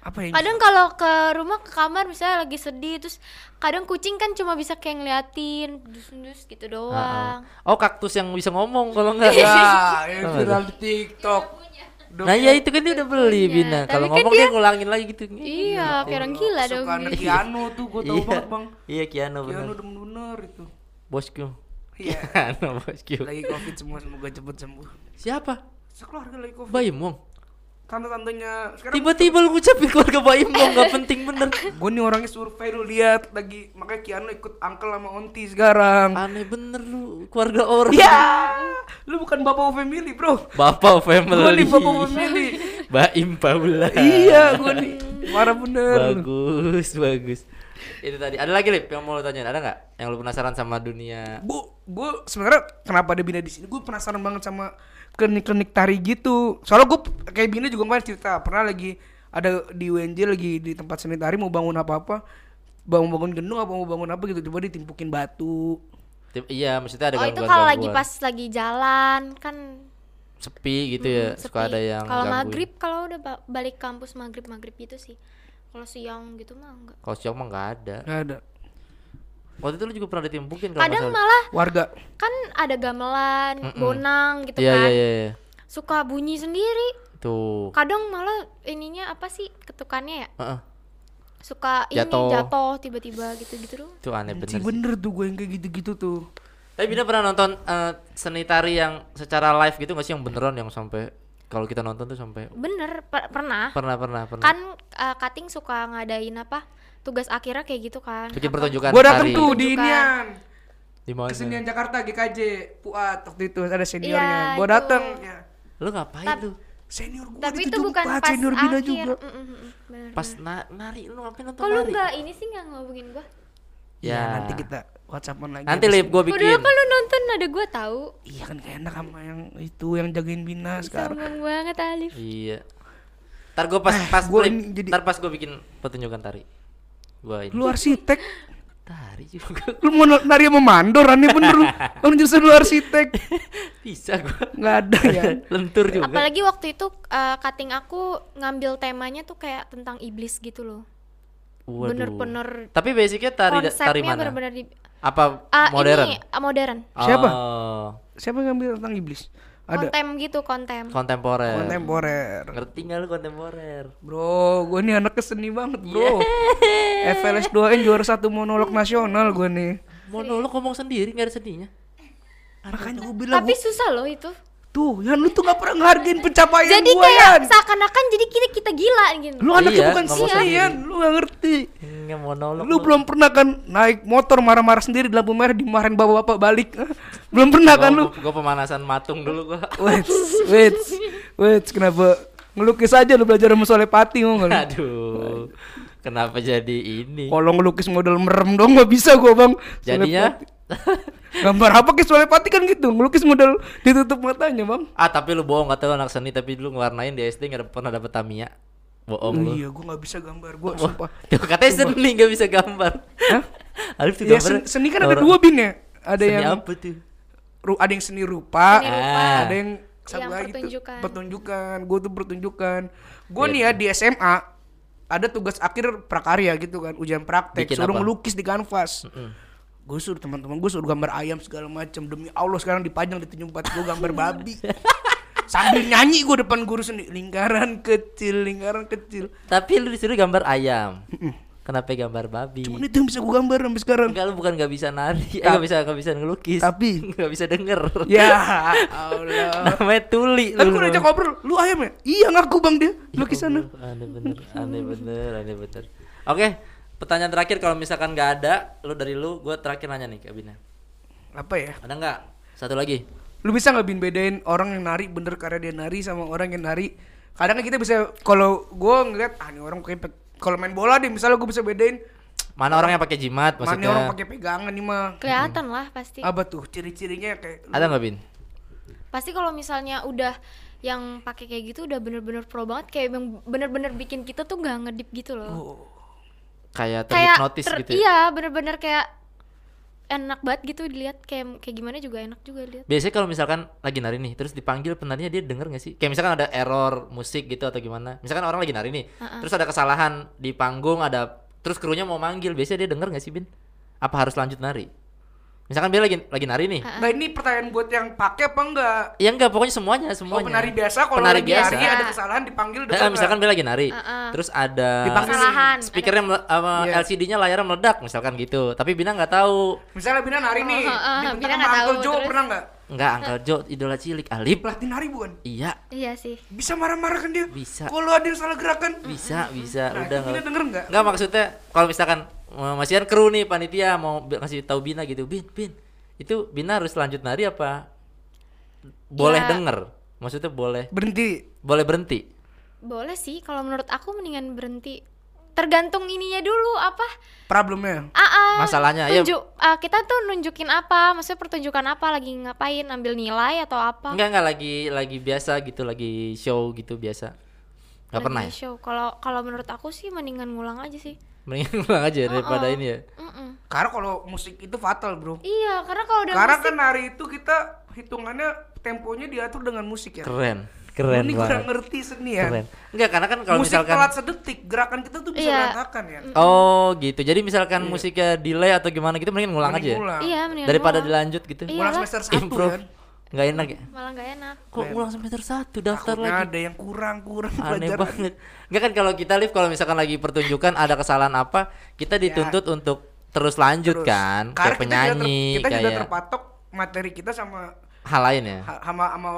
Apa yang? kadang kalau ke rumah ke kamar misalnya lagi sedih terus kadang kucing kan cuma bisa kayak ngeliatin dus-dus gitu doang Oh, kaktus yang bisa ngomong kalau enggak. Ya, yang viral di TikTok. Nah, ya itu kan dia udah beli punya. Bina. Kalau kan ngomong dia ngulangin lagi gitu. iya kayak orang gila dong Suka dia. Kiano tuh gue tau Iya. banget bang. Iya, Kiano Kiano benar. bener-bener itu. Bosku. Iya. Kiano bosku. lagi covid semua semoga cepet sembuh. Siapa? Sekeluarga lagi covid. Baim Wong. Tante-tantenya sekarang Tiba-tiba lu ngucapin keluarga Baim Wong enggak penting bener. gue nih orangnya survei lu lihat lagi makanya Kiano ikut uncle sama onti sekarang. Aneh bener lu keluarga orang. Ya, lu bukan bapak family bro. Bapak family. Gue nih bapak family. Baim Paula. iya, gue nih marah bener. bagus bagus itu tadi. Ada lagi lip yang mau lo tanyain? Ada nggak? Yang lu penasaran sama dunia? Gue gue sebenarnya kenapa ada Bina di sini? Gue penasaran banget sama klinik-klinik tari gitu. Soalnya gue kayak Bina juga kemarin cerita pernah lagi ada di UNJ lagi di tempat seni tari mau bangun apa apa bangun bangun gedung apa mau bangun apa gitu tiba ditimpukin batu. Tip- iya maksudnya ada oh itu kalau lagi pas lagi jalan kan sepi gitu ya mm, suka sepi. ada yang kalau maghrib kalau udah ba- balik kampus maghrib maghrib gitu sih kalau siang gitu mah enggak. Kalau siang mah nggak ada. Nggak ada. Waktu itu lu juga pernah ditimpukin kalau kadang malah warga. kan ada gamelan bonang gitu iya kan. iya iya iya. suka bunyi sendiri. Tuh. Kadang malah ininya apa sih ketukannya ya? Heeh. suka ini Jatuh. tiba-tiba gitu gitu doang. Itu aneh bener sih. bener tuh gue yang kayak gitu-gitu tuh. Tapi Bina pernah nonton eh, seni tari yang secara live gitu nggak sih yang beneran yang sampai kalau kita nonton tuh sampai bener per- pernah. Pernah pernah pernah. Kan uh, cutting suka ngadain apa tugas akhirnya kayak gitu kan. Bikin Apa? pertunjukan gue dateng tari. tuh di inian di mana? Kesenian Jakarta GKJ Puat waktu itu ada seniornya. Gue itu. dateng ya. Lu ngapain Tap- lu Senior gua tapi itu bukan pas senior Bina akhir. juga. Mm, mm, mm, bener, Pas na- nari lu ngapain nonton lu nari? nggak ini sih nggak ngomongin gua Ya, Ya. nanti kita WhatsAppan lagi. Nanti lip gue Padahal bikin. kan lu nonton ada gua tahu Iya kan gak enak sama yang itu yang jagain Bina sekarang. sombong banget Alif Iya. Ntar gue pas pas gua Lip, ini jadi- ntar pas gue bikin pertunjukan tari. Gue ini. Lu arsitek, tari juga lu mau nari sama mandor aneh bener lu. Lu justru lu arsitek. bisa gue. Nggak ada ya. Lentur juga. apalagi waktu itu uh, cutting aku ngambil temanya tuh kayak tentang iblis gitu loh Waduh. bener-bener Tapi basicnya tari tari mana? bener-bener di Apa Ah, modern? ini ah, modern Siapa? Oh, Siapa yang ngambil tentang iblis? Ada kontem gitu kontem kontemporer. kontemporer. Ngerti nggak lu kontemporer? Bro, gue nih anaknya seni banget, bro. FLS 2N juara satu monolog nasional gue nih. Monolog ngomong sendiri nggak ada sedihnya. Makanya gue bilang tapi susah loh itu tuh, Yan lu tuh gak pernah ngehargain pencapaian jadi gua, kayak Yan. seakan-akan jadi kita kita gila gitu Lu anaknya Iya, bukan sendiri. Yan. Lu gak ngerti. Nggak monolog. Lu belum pernah kan naik motor marah-marah sendiri di lampu merah dimarahin bapak-bapak balik. belum pernah kan lu? Gue pemanasan matung dulu gue. Wait, wait, wait, kenapa ngelukis aja lu belajar sama Soleh Pati mau nggak lu? Aduh. Kenapa jadi ini? Kalau ngelukis model merem dong nggak bisa gua bang. Jadinya. Gambar apa ke Soleh Pati kan gitu, ngelukis model ditutup matanya bang. ah tapi lu bohong kata lu anak seni tapi dulu ngewarnain di SD nggak pernah dapet Tamiya. Bohong lu. Iya, gua nggak bisa gambar gua, sumpah. Tuh katanya seni nggak bisa gambar. Hah? Alif tuh Ya, gambar. sen- seni kan ada dua bin ya. Ada seni yang apa tuh? ru- ada yang seni rupa, Seni rupa. Ah. ada yang satu Yang lagi tuh, pertunjukan. pertunjukan. Gue tuh pertunjukan. Gue nih ya di SMA ada tugas akhir prakarya gitu kan, ujian praktek, Bikin suruh apa? ngelukis di kanvas. Gue suruh teman-teman gue suruh gambar ayam segala macam demi Allah sekarang dipajang di tujuh empat gue gambar babi. Sambil nyanyi gue depan guru seni lingkaran kecil, lingkaran kecil. Tapi lu disuruh gambar ayam. Kenapa gambar babi? Cuman itu yang bisa gue gambar sampai sekarang. Enggak lu bukan nggak bisa nari, eh Ta- nggak bisa nggak bisa ngelukis. Tapi nggak bisa denger. ya Allah. Namanya tuli Tapi lu. gue udah ngobrol, lu ayam ya? Iya ngaku bang dia, lukis sana. Aneh bener, aneh bener, aneh bener. Oke, pertanyaan terakhir kalau misalkan nggak ada, lu dari lu, gue terakhir nanya nih ke Abina. Apa ya? Ada nggak? Satu lagi. Lu bisa nggak bin bedain orang yang nari bener karena dia nari sama orang yang nari? Kadang kita bisa kalau gue ngeliat ah ini orang kayak kalau main bola deh misalnya gue bisa bedain Mana orang yang pakai jimat mana maksudnya? orang pakai pegangan nih mah. kelihatan lah pasti Apa tuh ciri-cirinya kayak Ada nggak Bin? pasti kalau misalnya udah yang pakai kayak gitu udah bener-bener pro banget kayak yang bener-bener bikin kita tuh nggak ngedip gitu loh oh, Kayak kayak terhipnotis ter- gitu. ya? iya bener-bener kayak enak banget gitu dilihat kayak kayak gimana juga enak juga lihat Biasanya kalau misalkan lagi nari nih, terus dipanggil penarinya dia denger gak sih? Kayak misalkan ada error musik gitu atau gimana? Misalkan orang lagi nari nih, terus ada kesalahan di panggung, ada terus krunya mau manggil, biasanya dia denger gak sih Bin? Apa harus lanjut nari? Misalkan dia lagi lagi nari nih, Nah ini pertanyaan buat yang pakai apa enggak? ya enggak pokoknya semuanya Oh semuanya. penari biasa kalau Penari lagi biasa. nari ada kesalahan dipanggil depan misalkan dia lagi nari, Uh-uh. terus ada Dipanggil. kesalahan speakernya sama Iya. LCD-nya layarnya meledak misalkan gitu. Tapi Bina nggak tahu. Misalnya Bina nari nih, Oh, oh, oh, dibentak Bina sama nggak Uncle tahu, Joe terus? pernah nggak? Enggak, Uncle Joe idola cilik Alip. Pelatih nari bukan? Iya, iya sih Bisa marah-marah kan dia? Bisa. Kalau ada yang salah gerakan, bisa, bisa. Nah, Udah itu Bina nggak denger nggak? Enggak maksudnya kalau misalkan masih kan kru nih panitia mau ngasih tahu Bina gitu, Bin, Bin. Itu Bina harus lanjut nari apa? Boleh Ya. denger. Maksudnya boleh berhenti. boleh berhenti. boleh sih kalau menurut aku mendingan berhenti tergantung ininya dulu apa Problemnya. ah ah, Masalahnya ya tunjuk ah, kita tuh nunjukin apa maksudnya pertunjukan apa lagi ngapain ambil nilai atau apa enggak enggak lagi lagi biasa gitu, lagi show gitu biasa. Enggak Lagi pernah ya? show kalau kalau menurut aku sih mendingan ngulang aja sih Mendingan pulang aja daripada ini ya. Karena kalau musik itu fatal, Bro. iya karena kalau udah Karena musik kan hari itu kita hitungannya temponya diatur dengan musik ya. Keren. Keren Ini banget. kurang ngerti seni ya. Keren. Enggak, karena kan kalau musik misalkan telat sedetik, gerakan kita tuh bisa Iya. berantakan ya. Oh, gitu. Jadi misalkan musiknya delay atau gimana gitu mending ngulang Mending aja. ya? ngulang. iya mendingan Daripada ngulang. dilanjut gitu. Iya Ngulang semester satu Improve. kan. Enggak enak ya? malah nggak enak Kok ngulang semester 1 daftar Takutnya lagi? ada yang kurang-kurang Aneh pelajaran. banget. Enggak kan kalau kita live kalau misalkan lagi pertunjukan ada kesalahan apa, kita dituntut untuk terus lanjut Terus. kan, Karena kayak kita juga ter- penyanyi, kita juga kayak terpatok materi kita sama hal lain ya. sama sama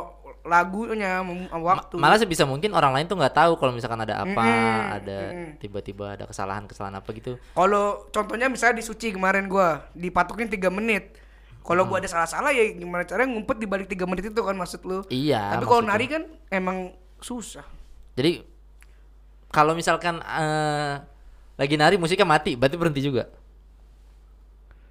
lagunya waktu. Malah sebisa mungkin orang lain tuh nggak tahu kalau misalkan ada apa, Mm-mm, ada mm-mm. tiba-tiba ada kesalahan-kesalahan apa gitu. Kalau contohnya misalnya di Suci kemarin gua dipatokin 3 menit. Kalau Hmm. gua ada salah-salah ya gimana caranya ngumpet di balik 3 menit itu kan maksud lu. Iya. Tapi kalau nari kan emang susah. Jadi kalau misalkan eh, lagi nari musiknya mati, berarti berhenti juga.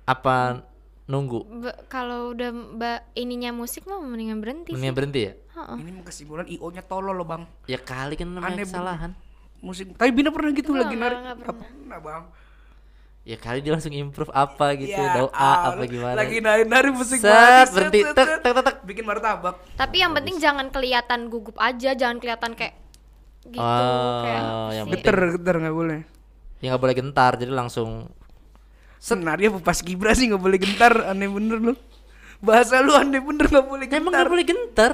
Apa nunggu? Kalau udah mbak ininya musik mah mendingan berhenti sih. Mendingan berhenti ya? Heeh. Ini kesimpulan IO-nya tolol loh, Bang. Ya kali kan namanya Aneh kesalahan. Musik. Tapi Bina pernah gitu lagi nari. enggak Nggak pernah. pernah, Bang. Ya kali dia langsung improve apa gitu, Ya, doa ah, apa gimana. Lagi nari-nari musik Set, berhenti, tek, tek, tek, tek. Bikin martabak. Tapi yang penting jangan kelihatan gugup aja, jangan kelihatan kayak gitu Oh, kayak yang. Geter, geter nggak boleh. Ya nggak boleh gentar, jadi langsung Senarnya pas Gibra sih nggak boleh gentar, aneh bener lu. Bahasa lu aneh bener nggak boleh Emang gentar. nggak boleh gentar?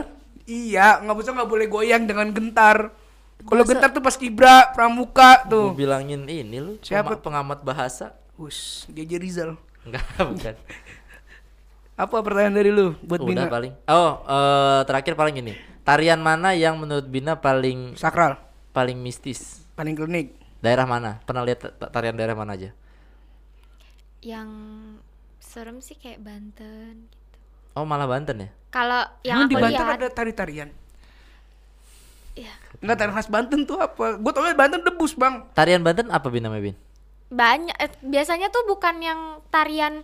Iya, nggak bisa nggak boleh goyang dengan gentar. Kalau gentar tuh pas Gibra, Pramuka tuh. bilangin ini lu? Siapa? pengamat bahasa. Us, Geje Rizal. Enggak, bukan. Apa pertanyaan dari lu buat Udah Bina? paling. Oh, eh, terakhir paling ini. Tarian mana yang menurut Bina paling Sakral, paling mistis? paling klinik. Daerah mana? Pernah lihat ta- tarian daerah mana aja? yang serem sih kayak Banten gitu. Oh, malah Banten ya? Kalau Emang yang di aku Banten lihat ada tari-tarian? ya, Enggak tarian khas Banten tuh apa? Gue tau Banten debus bang. Tarian Banten apa Bin namanya Bin? Banyak eh, biasanya tuh bukan yang tarian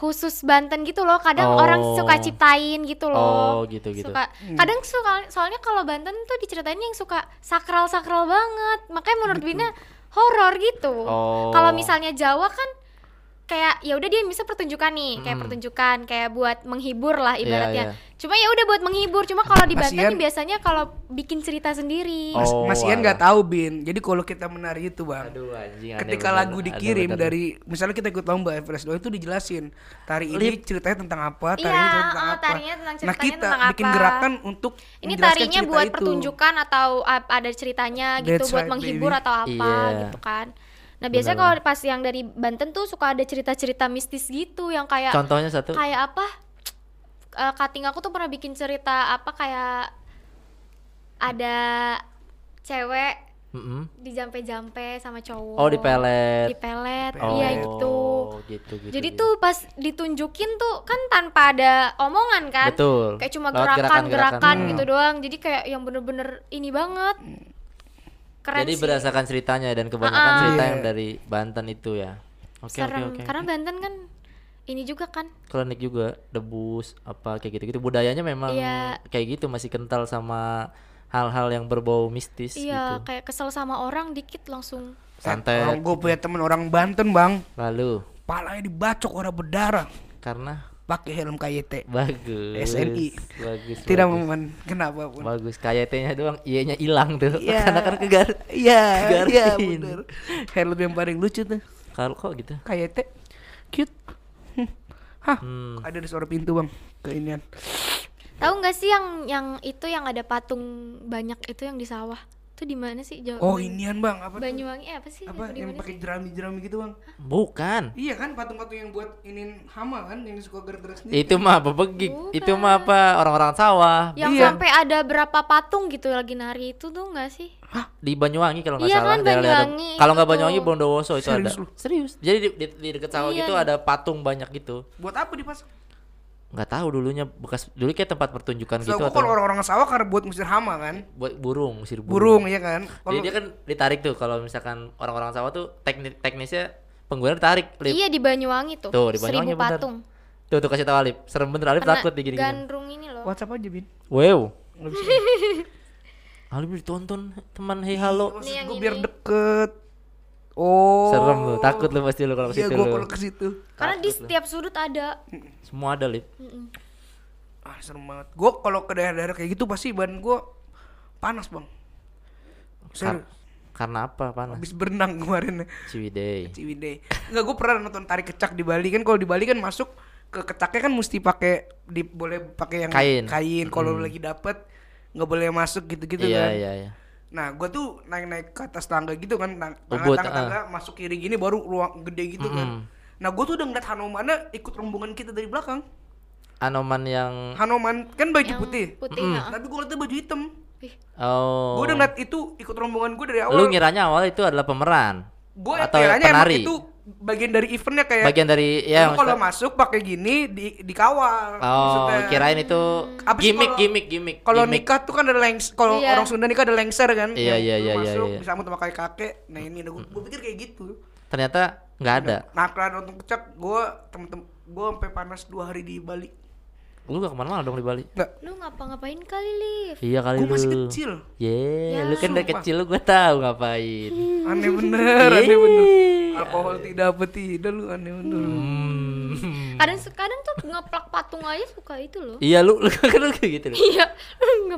khusus Banten gitu loh. Kadang Oh. orang suka ciptain gitu loh. Oh, gitu, gitu. Suka kadang suka soalnya kalau Banten tuh diceritain yang suka sakral-sakral banget. Makanya menurut Bina horor gitu. Oh. Kalau misalnya Jawa kan kayak ya udah dia bisa pertunjukan nih, kayak pertunjukan kayak buat menghibur lah Iya, ibaratnya. iya. Cuma ya udah buat menghibur. Cuma kalau di Banten nih biasanya kalau bikin cerita sendiri. Mas, Oh, Mas Ian nggak tahu bin. Jadi kalau kita menari itu bang, Aduh anjing aneh ketika bener, lagu aneh dikirim bener. dari, misalnya kita ikut lomba Everest itu dijelasin tari ini Lip. ceritanya tentang apa, tari Iya, ini ceritanya tentang oh, apa. tarinya tentang nah kita tentang bikin apa. gerakan untuk Ini tarinya buat itu. pertunjukan atau ada ceritanya gitu That's buat right, menghibur baby. atau apa Iya. gitu kan. Nah, biasanya kalau pas yang dari Banten tuh suka ada cerita-cerita mistis gitu yang kayak Contohnya satu. kayak apa? Eh, cutting aku tuh pernah bikin cerita apa kayak ada cewek Mm-mm. dijampe-jampe sama cowok. Oh, di pelet. Di pelet. Oh, Iya gitu. gitu, gitu, Jadi gitu. tuh pas ditunjukin tuh kan tanpa ada omongan kan. Betul. Kayak cuma gerakan-gerakan gerakan-gerakan. gitu doang. Jadi kayak yang bener-bener ini banget. Keren Jadi sih. berdasarkan ceritanya dan kebanyakan Ah. cerita Iya. yang dari Banten itu ya. Oke oke Serem. oke. Karena Banten kan ini juga kan. klinik juga debus apa kayak gitu-gitu budayanya memang Iya. kayak gitu masih kental sama hal-hal yang berbau mistis Iya, gitu. kayak kesel sama orang dikit langsung. Santet. Orang gue punya temen orang Banten bang, Lalu palanya dibacok orang berdarah, karena pakai helm KYT. bagus. SNI. Bagus. Tidak bagus. memen kenapa pun. Bagus. KYT-nya doang, iya-nya hilang tuh. Iya. Karena kan kegar. Iya, iya bener. Helm yang paling lucu tuh, Kalau kok gitu. KYT, cute. Hmm. Hah, Hmm. ada di suara pintu bang, keinian. Tahu nggak sih yang yang itu yang ada patung banyak itu yang di sawah? Itu di mana sih? Jawa Oh inian bang, apa tuh? Banyuwangi eh, apa sih? Apa yang pakai sih? jerami-jerami gitu bang? Bukan. Iya kan patung-patung yang buat inin hama kan, yang suka gerak-gerak sendiri. Itu mah apa begik? Itu mah apa orang-orang sawah Yang Iya. sampai ada berapa patung gitu lagi nari itu tuh nggak sih? di Banyuwangi kalau nggak Iya salah kan, Banyuwangi kalau nggak Banyuwangi tuh. Bondowoso itu Serius ada lu? serius jadi di, di, di dekat sawah Iya gitu ada patung banyak gitu Buat apa dipasang? Nggak tahu dulunya bekas dulu kayak tempat pertunjukan Setahu gitu atau kalau orang-orang sawah karena buat ngusir hama kan, buat burung musir burung ya kan. jadi Kalau dia kan ditarik tuh kalau misalkan orang-orang sawah tuh teknik teknisnya pengguna ditarik Lip. Iya di Banyuwangi tuh. Tuh, di Banyuwangi Seribu bener. patung. tuh tuh kasih tahu Alip serem bener Alip takut di gini gandrung ini loh. WhatsApp aja bin. wow. Alip ditonton teman hey halo ini. biar deket. Oh. serem lu takut lu pasti lu kalau ke Iya situ gua lu kalau ke situ. Karena di lu. setiap sudut ada. semua ada Lip Ah serem banget. Gua kalau ke daerah-daerah kayak gitu pasti badan gua panas bang. Serius. Kar- karena apa panas Habis berenang kemarin Ciwidey Ciwidey. Enggak gua pernah nonton tarik kecak di Bali kan kalau di Bali kan masuk ke kecaknya kan mesti pakai di boleh pakai yang Kain. kain kalau lagi dapet nggak boleh masuk gitu-gitu iya kan. iya iya Nah, gua tuh naik-naik ke atas tangga gitu kan, Ubud, tangga tangga masuk kiri gini baru ruang gede gitu kan. Nah, gua tuh udah ngeliat Hanomana ikut rombongan kita dari belakang. Anoman yang Hanoman kan baju Yang putih. Putih. Mm. Tapi gua ngeliatnya baju hitam. Ih, oh Gua udah ngeliat itu ikut rombongan gua dari lu awal. ngiranya awal itu adalah pemeran Gue atau penari itu bagian dari eventnya kayak Bagian dari ya kalau maksudnya- masuk pakai gini di dikawal. Oh, maksudnya. kirain itu sih gimmick, kalau- gimmick, gimmick. Kalau nikah tuh kan ada lengs, kalau Iya. orang Sunda nikah ada lengser kan. Iya, iya, iya, iya, Masuk iya. disambut sama kakek kakek. Nah ini gue, gue pikir kayak gitu. Ternyata nggak ada. Nah kelar nonton kecak, gue temen-temen gue sampai panas dua hari di Bali. Lu gak ke mana-mana dong di Bali? Enggak, Lu ngapa-ngapain kali, Liv? Iya kali gue lu. masih kecil. Ye, Ya. lu kan udah Sumpah. kecil lu gua tahu ngapain. Aneh bener, aneh bener. Alkohol tidak apa tidak lu aneh bener. Hmm. Kadang kadang tuh ngeplak patung aja suka itu loh. Iya lu lu kan lu kayak gitu lu. Iya.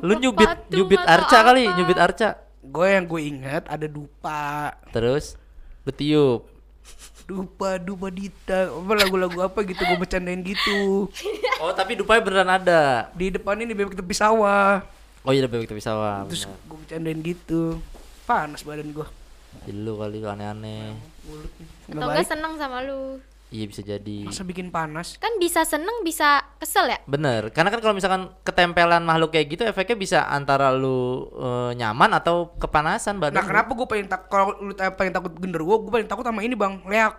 Lu nyubit nyubit Arca kali, nyubit Arca. Gue yang gue ingat ada dupa, Terus lu tiup. Dupa, dupa dita, apa lagu-lagu apa gitu gue bercandain gitu. Oh, tapi dupanya beneran ada. Di depan ini bebek tepi sawah. Oh iya bebek tepi sawah. Terus gue bercandain gitu. Panas badan gue. Lu kali aneh-aneh. Atau baik. seneng sama lu. Iya bisa jadi. Masa bikin panas? Kan bisa seneng bisa kesel ya? Bener, karena kan kalau misalkan ketempelan makhluk kayak gitu efeknya bisa antara lu eh, nyaman atau kepanasan badan. Nah lu. kenapa gue paling tak kalau lu ta- paling takut genderuwo, gue paling takut sama ini bang, leak,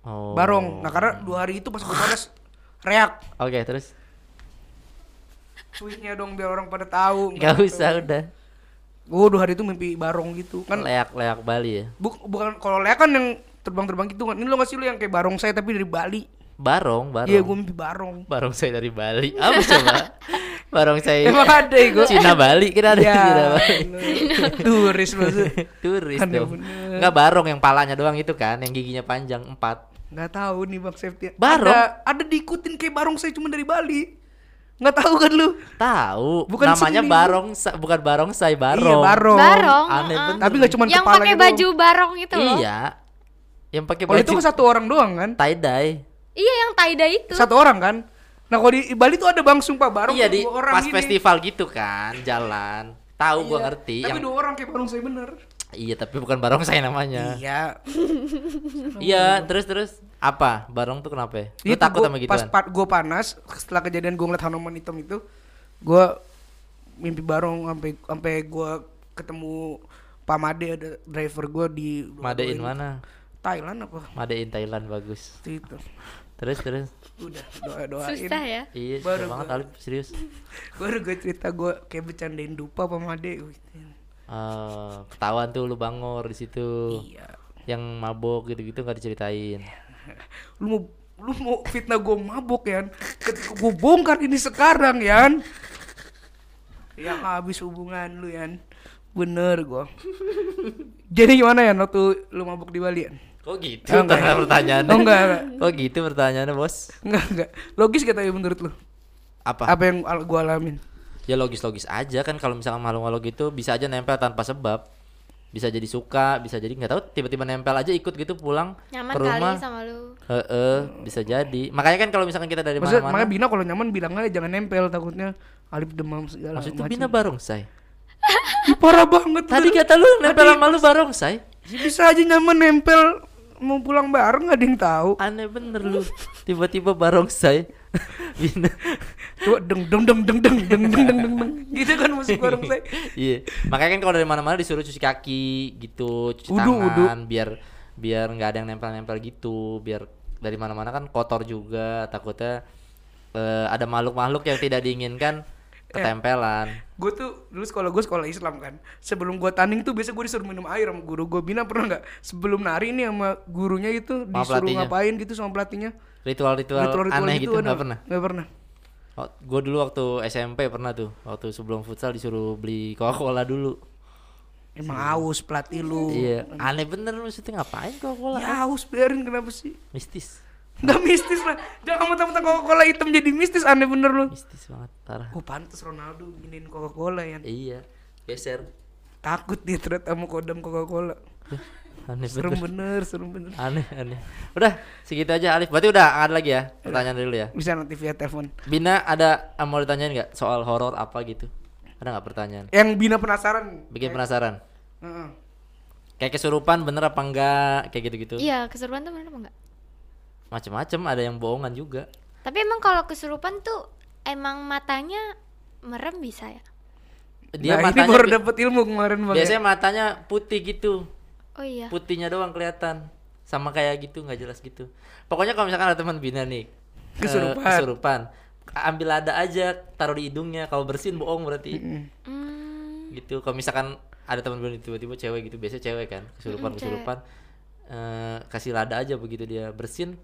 Oh. barong. Nah karena dua hari itu pas gue panas, reak. Oke, terus Tweetnya dong biar orang pada tahu. nggak usah udah. Gue dua hari itu mimpi barong gitu kan. Leak-leak Bali ya. Bu- bukan kalau leak kan yang terbang-terbang gitu kan. Ini lo nggak sih lu yang kayak barong saya tapi dari Bali? Barong, barong. Iya gue mimpi barong. Barong saya dari Bali. Apa coba? Barong saya. Emang ada ya gue? Cina Bali kita ada Ya, Cina Bali. turis maksud. Turis dong. Enggak barong yang palanya doang itu kan, yang giginya panjang empat. Nggak tahu nih bang safety. Barong? Ada, ada diikutin kayak barong saya cuma dari Bali. Nggak tahu kan lu? Tahu. Bukan namanya seni. barong sa- bukan barong saya Iya barong. barong. Barong. Aneh bener. Tapi nggak cuma Yang pakai baju barong itu loh. Iya. Yang pakai Kalau baju itu kan satu orang doang kan? tie dye. Iya yang tie-dye itu. Satu orang kan? Nah kalau di Bali tuh ada bang sumpah barong Iya di dua orang pas gini. festival gitu kan, jalan. Tahu gua Iya, ngerti. Tapi yang dua orang kayak barong saya bener. Iya, tapi bukan barong saya namanya. Iya. Iya, terus terus apa? Barong tuh kenapa ya? Lu Itu takut gua- sama Pas gituan? part gue panas, setelah kejadian gue ngeliat Hanuman hitam itu, gue mimpi barong sampai sampai gue ketemu Pak Made ada driver gue di Madein mana? Thailand apa? Madein Thailand bagus. Itu. Terus terus. Udah doa doain. Susah ya. Iya, Baru banget gua- Alif serius. Baru gue cerita gue kayak bercandain dupa Pak Made. Eh, ketahuan tuh lu bangor di situ. Iya. Yang mabok gitu-gitu nggak diceritain. Lu mau lu mau fitnah gue mabuk ya ketika gue bongkar ini sekarang Yan yang habis hubungan lu Yan bener gue jadi gimana ya waktu lu mabuk di Bali Yan Kok gitu Oh, enggak ya? pertanyaannya? Oh, enggak, enggak. Kok gitu pertanyaannya, Bos? enggak enggak logis kata ya menurut lu Apa? apa yang gua alamin Ya logis-logis aja kan kalau misalkan makhluk-makhluk gitu bisa aja nempel tanpa sebab. Bisa jadi suka, bisa jadi nggak tahu tiba-tiba nempel aja ikut gitu pulang Nyaman ke rumah. kali sama lu. Heeh, bisa jadi. Makanya kan kalau misalkan kita dari maksudnya mana-mana makanya Bina kalau nyaman bilang aja jangan nempel takutnya Alif demam segala Maksud itu macam. Bina barongsai. Ih, parah banget Tadi kata lu nempel sama lu barongsai. Ya bisa aja nyaman nempel mau pulang bareng nggak ada yang tahu Aneh bener lu. Tiba-tiba barongsai. Bina. Coba deng deng deng deng deng deng deng deng deng deng gitu kan musik bareng saya Iya. Makanya kan kalau dari mana-mana disuruh cuci kaki gitu, cuci Wudu, tangan biar biar nggak ada yang nempel-nempel gitu, biar dari mana-mana kan kotor juga, takutnya eh, ada makhluk-makhluk yang tidak diinginkan ketempelan. gue tuh dulu sekolah gue sekolah Islam kan sebelum gue tanding tuh biasa gue disuruh minum air sama guru gue Bina pernah nggak sebelum nari nih sama gurunya itu Sama disuruh pelatihnya. ngapain gitu sama pelatihnya Ritual-ritual Ritual-ritual aneh gitu ada nggak pernah. nggak pernah Oh, gue dulu waktu SMP pernah tuh, waktu sebelum futsal disuruh beli Coca-Cola dulu. emang haus pelatih lu Iya, aneh bener maksudnya ngapain Coca-Cola? ya haus biarin kenapa sih Mistis. Nggak mistis lah jangan mentang-mentang Coca-Cola hitam jadi mistis aneh bener lu Mistis banget, parah. oh pantas Ronaldo giniin Coca-Cola ya Iya, geser. takut dia ternyata sama kodam Coca-Cola Aneh serem bener. bener serem bener Aneh, aneh. Udah, segitu aja Alif. Berarti udah nggak ada lagi ya pertanyaan dulu ya. bisa nanti via telepon Bina ada ah, mau ditanyain nggak soal horor apa gitu? Ada nggak pertanyaan? yang Bina penasaran Bikin penasaran. Heeh. Kayak kesurupan bener apa enggak? Kayak gitu-gitu. Iya, keserupan tuh bener apa enggak? Macem-macem ada yang bohongan juga. Tapi emang kalau kesurupan tuh emang matanya merem bisa ya? Dia nah, ini matanya baru bi- dapet ilmu kemarin bang ya. biasanya matanya putih gitu. Oh iya. Putihnya doang kelihatan. sama kayak gitu nggak jelas gitu pokoknya kalau misalkan ada teman bina nih eh, Kesurupan. kesurupan ambil ada aja taruh di hidungnya kalau bersin bohong berarti Hmm, gitu kalau misalkan ada teman bina tiba-tiba cewek gitu biasanya cewek kan kesurupan Mm, kesurupan eh, kasih lada aja begitu dia bersin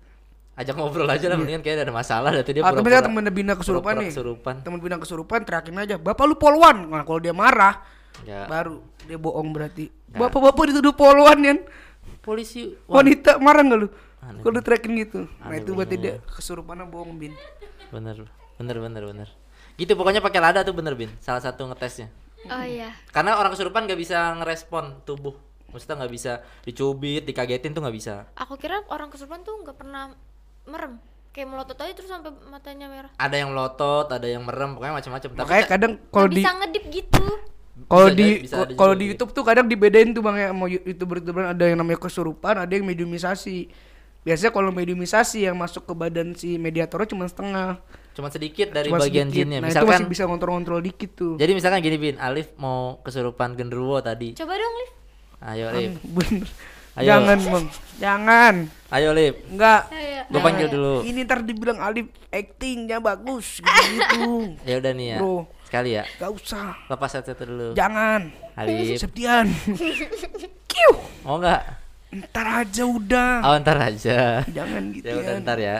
ajak ngobrol aja lah mendingan kayak ada masalah dah tuh dia Atau pura-pura- misalnya temen bina kesurupan nih. kesurupan Temen bina kesurupan teriakin aja, "Bapak lu poluan." Nah, kalau dia marah, ya baru dia bohong berarti. Nah. Bapak-bapak dituduh poluan ya. polisi Wanita marah nggak lu? Kalau teriakin gitu. Nah, Aneh itu berarti dia kesurupannya bohong, Bin. bener bener bener bener gitu pokoknya pakai lada tuh bener bin salah satu ngetesnya oh iya karena orang kesurupan nggak bisa ngerespon tubuh maksudnya nggak bisa dicubit dikagetin tuh nggak bisa aku kira orang kesurupan tuh nggak pernah merem kayak melotot aja terus sampai matanya merah ada yang melotot ada yang merem pokoknya macam-macam tapi Makanya ka- kadang kalau di bisa ngedip gitu kalau di kalau di. YouTube tuh kadang dibedain tuh Bang ya mau YouTuber YouTuber ada yang namanya kesurupan, ada yang mediumisasi. Biasanya kalau mediumisasi yang masuk ke badan si mediatornya cuma setengah. cuma sedikit dari Cuma bagian sedikit. jinnya Nah, itu misalkan masih bisa ngontrol-ngontrol dikit tuh. jadi misalkan gini bin Alif mau kesurupan genderuwo tadi coba dong Liv ayo Alif Bener. Ayo. Jangan, Bang. Jangan. Ayo Alif Enggak. Ayo. gue panggil dulu Ini ntar dibilang Alif actingnya bagus gitu. ya udah nih ya Bro. sekali ya Gak usah. lepas headset dulu Jangan. Alif Septian. Kiu. mau nggak Ntar aja udah. oh ntar aja Jangan gitu ya udah ya. ntar ya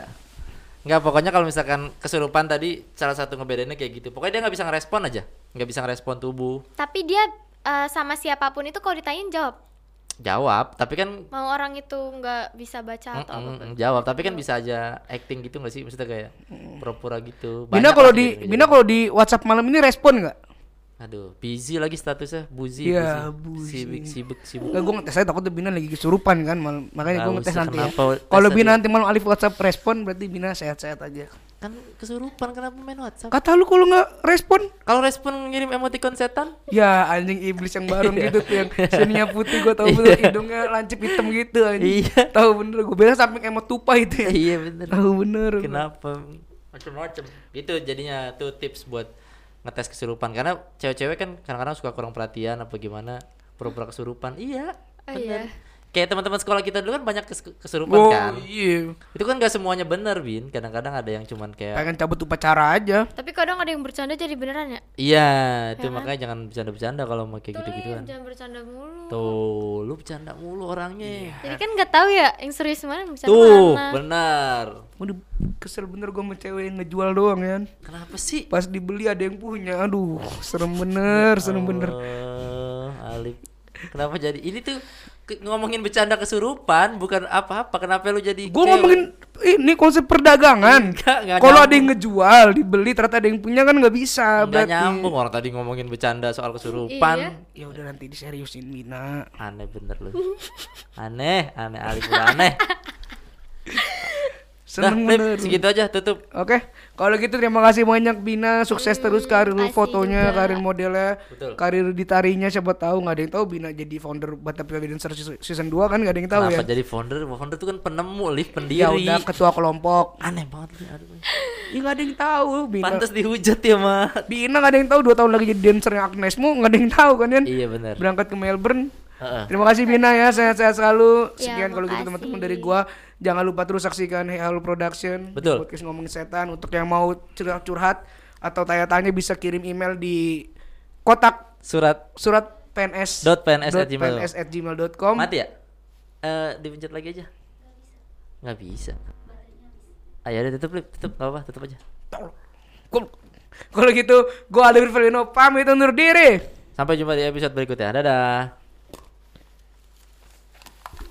Enggak pokoknya kalau misalkan kesurupan tadi salah satu ngebedainnya kayak gitu pokoknya dia nggak bisa ngerespon aja nggak bisa ngerespon tubuh tapi dia eh, sama siapa pun itu kalau ditanyain jawab jawab tapi kan mau orang itu nggak bisa baca atau Mm, apa? mm, jawab tapi kan bisa aja acting gitu nggak sih? Maksudnya kayak pura-pura gitu Bina kalau di gitu, Bina kalau di WhatsApp malam ini respon nggak? Aduh busy lagi statusnya buzi Iya, buzi. sibuk sibuk sibuk Enggak gue ngetes saya takutnya Bina lagi kesurupan kan malam. Makanya gue Nggak ngetes nanti ya. Kalau? Bina nanti malam Alif WhatsApp respon berarti Bina sehat-sehat aja. kan kesurupan kenapa main WhatsApp Kata lu kalau nggak respon? kalau respon ngirim emoticon setan Ya anjing iblis yang baru gitu tuh yang sininya putih gue tau bener hidungnya lancip hitam gitu anjing. Iya. Tahu bener gue bilang sampai emot tupai itu ya. iya bener Tahu bener. kenapa macam-macam itu jadinya tuh tips buat ngetes kesurupan karena cewek-cewek kan kadang-kadang suka kurang perhatian apa gimana pura-pura kesurupan iya Oh, bener. iya. Kayak teman-teman sekolah kita dulu kan banyak kes- kesurupan Oh kan iya. itu kan gak semuanya bener bin kadang-kadang ada yang cuman kayak Pengen cabut upacara aja. tapi kadang ada yang bercanda jadi beneran ya iya itu Ya kan? makanya jangan bercanda-bercanda kalau mau kayak Tuh, gitu-gituan Liv, jangan bercanda mulu tuh lu bercanda mulu orangnya jadi kan nggak tahu ya yang serius mana yang bercanda tuh mana benar Waduh kesel bener gue sama cewek yang ngejual doang ya. kenapa sih Pas dibeli ada yang punya. Aduh serem bener, serem bener. Oh, Alif. Kenapa jadi ini tuh ngomongin bercanda kesurupan bukan apa-apa. Kenapa lu jadi Gue ngomongin ini konsep perdagangan. Enggak, enggak Kalau ada yang ngejual, dibeli ternyata ada yang punya kan nggak bisa. Nggak berarti. nyambung orang tadi ngomongin bercanda soal kesurupan. Iya. Ya udah nanti diseriusin Mina. Aneh bener lu. Aneh, aneh Alif aneh. Nah, Seneng Lip, bener. segitu aja tutup. Oke, kalau gitu terima kasih banyak Bina, sukses terus karir fotonya, juga. karir modelnya, Betul. karir di tarinya siapa tahu nggak ada yang tahu Bina jadi founder Batavia Dancer season 2 kan nggak ada yang tahu Kenapa ya. jadi founder? Founder tuh kan penemu, Liv, pendiri. Ya udah ketua kelompok. Aneh banget lu. Aduh. Ih nggak ada yang tahu Bina. Pantes dihujat ya, mah. Bina nggak ada yang tahu dua tahun lagi jadi dancernya Agnesmo nggak ada yang tahu kan Yan? Iya benar. Berangkat ke Melbourne. Heeh. Terima kasih Bina ya, sehat-sehat selalu. Ya, Sekian kalau gitu teman-teman dari gua. Jangan lupa terus saksikan Hey Halo Production. Betul. Podcast ngomongin setan. Untuk yang mau curhat-curhat atau tanya-tanya bisa kirim email di kotak Surat surat pns Dot PNS at gmail. pns at gmail.com. mati ya? Eh, dipencet lagi aja. Nggak bisa. Ayo udah tutup, Lip. tutup, nggak apa, tutup aja. Kalau- Kalau gitu, gua Alvin Felino pamit undur diri. Sampai jumpa di episode berikutnya. Dadah.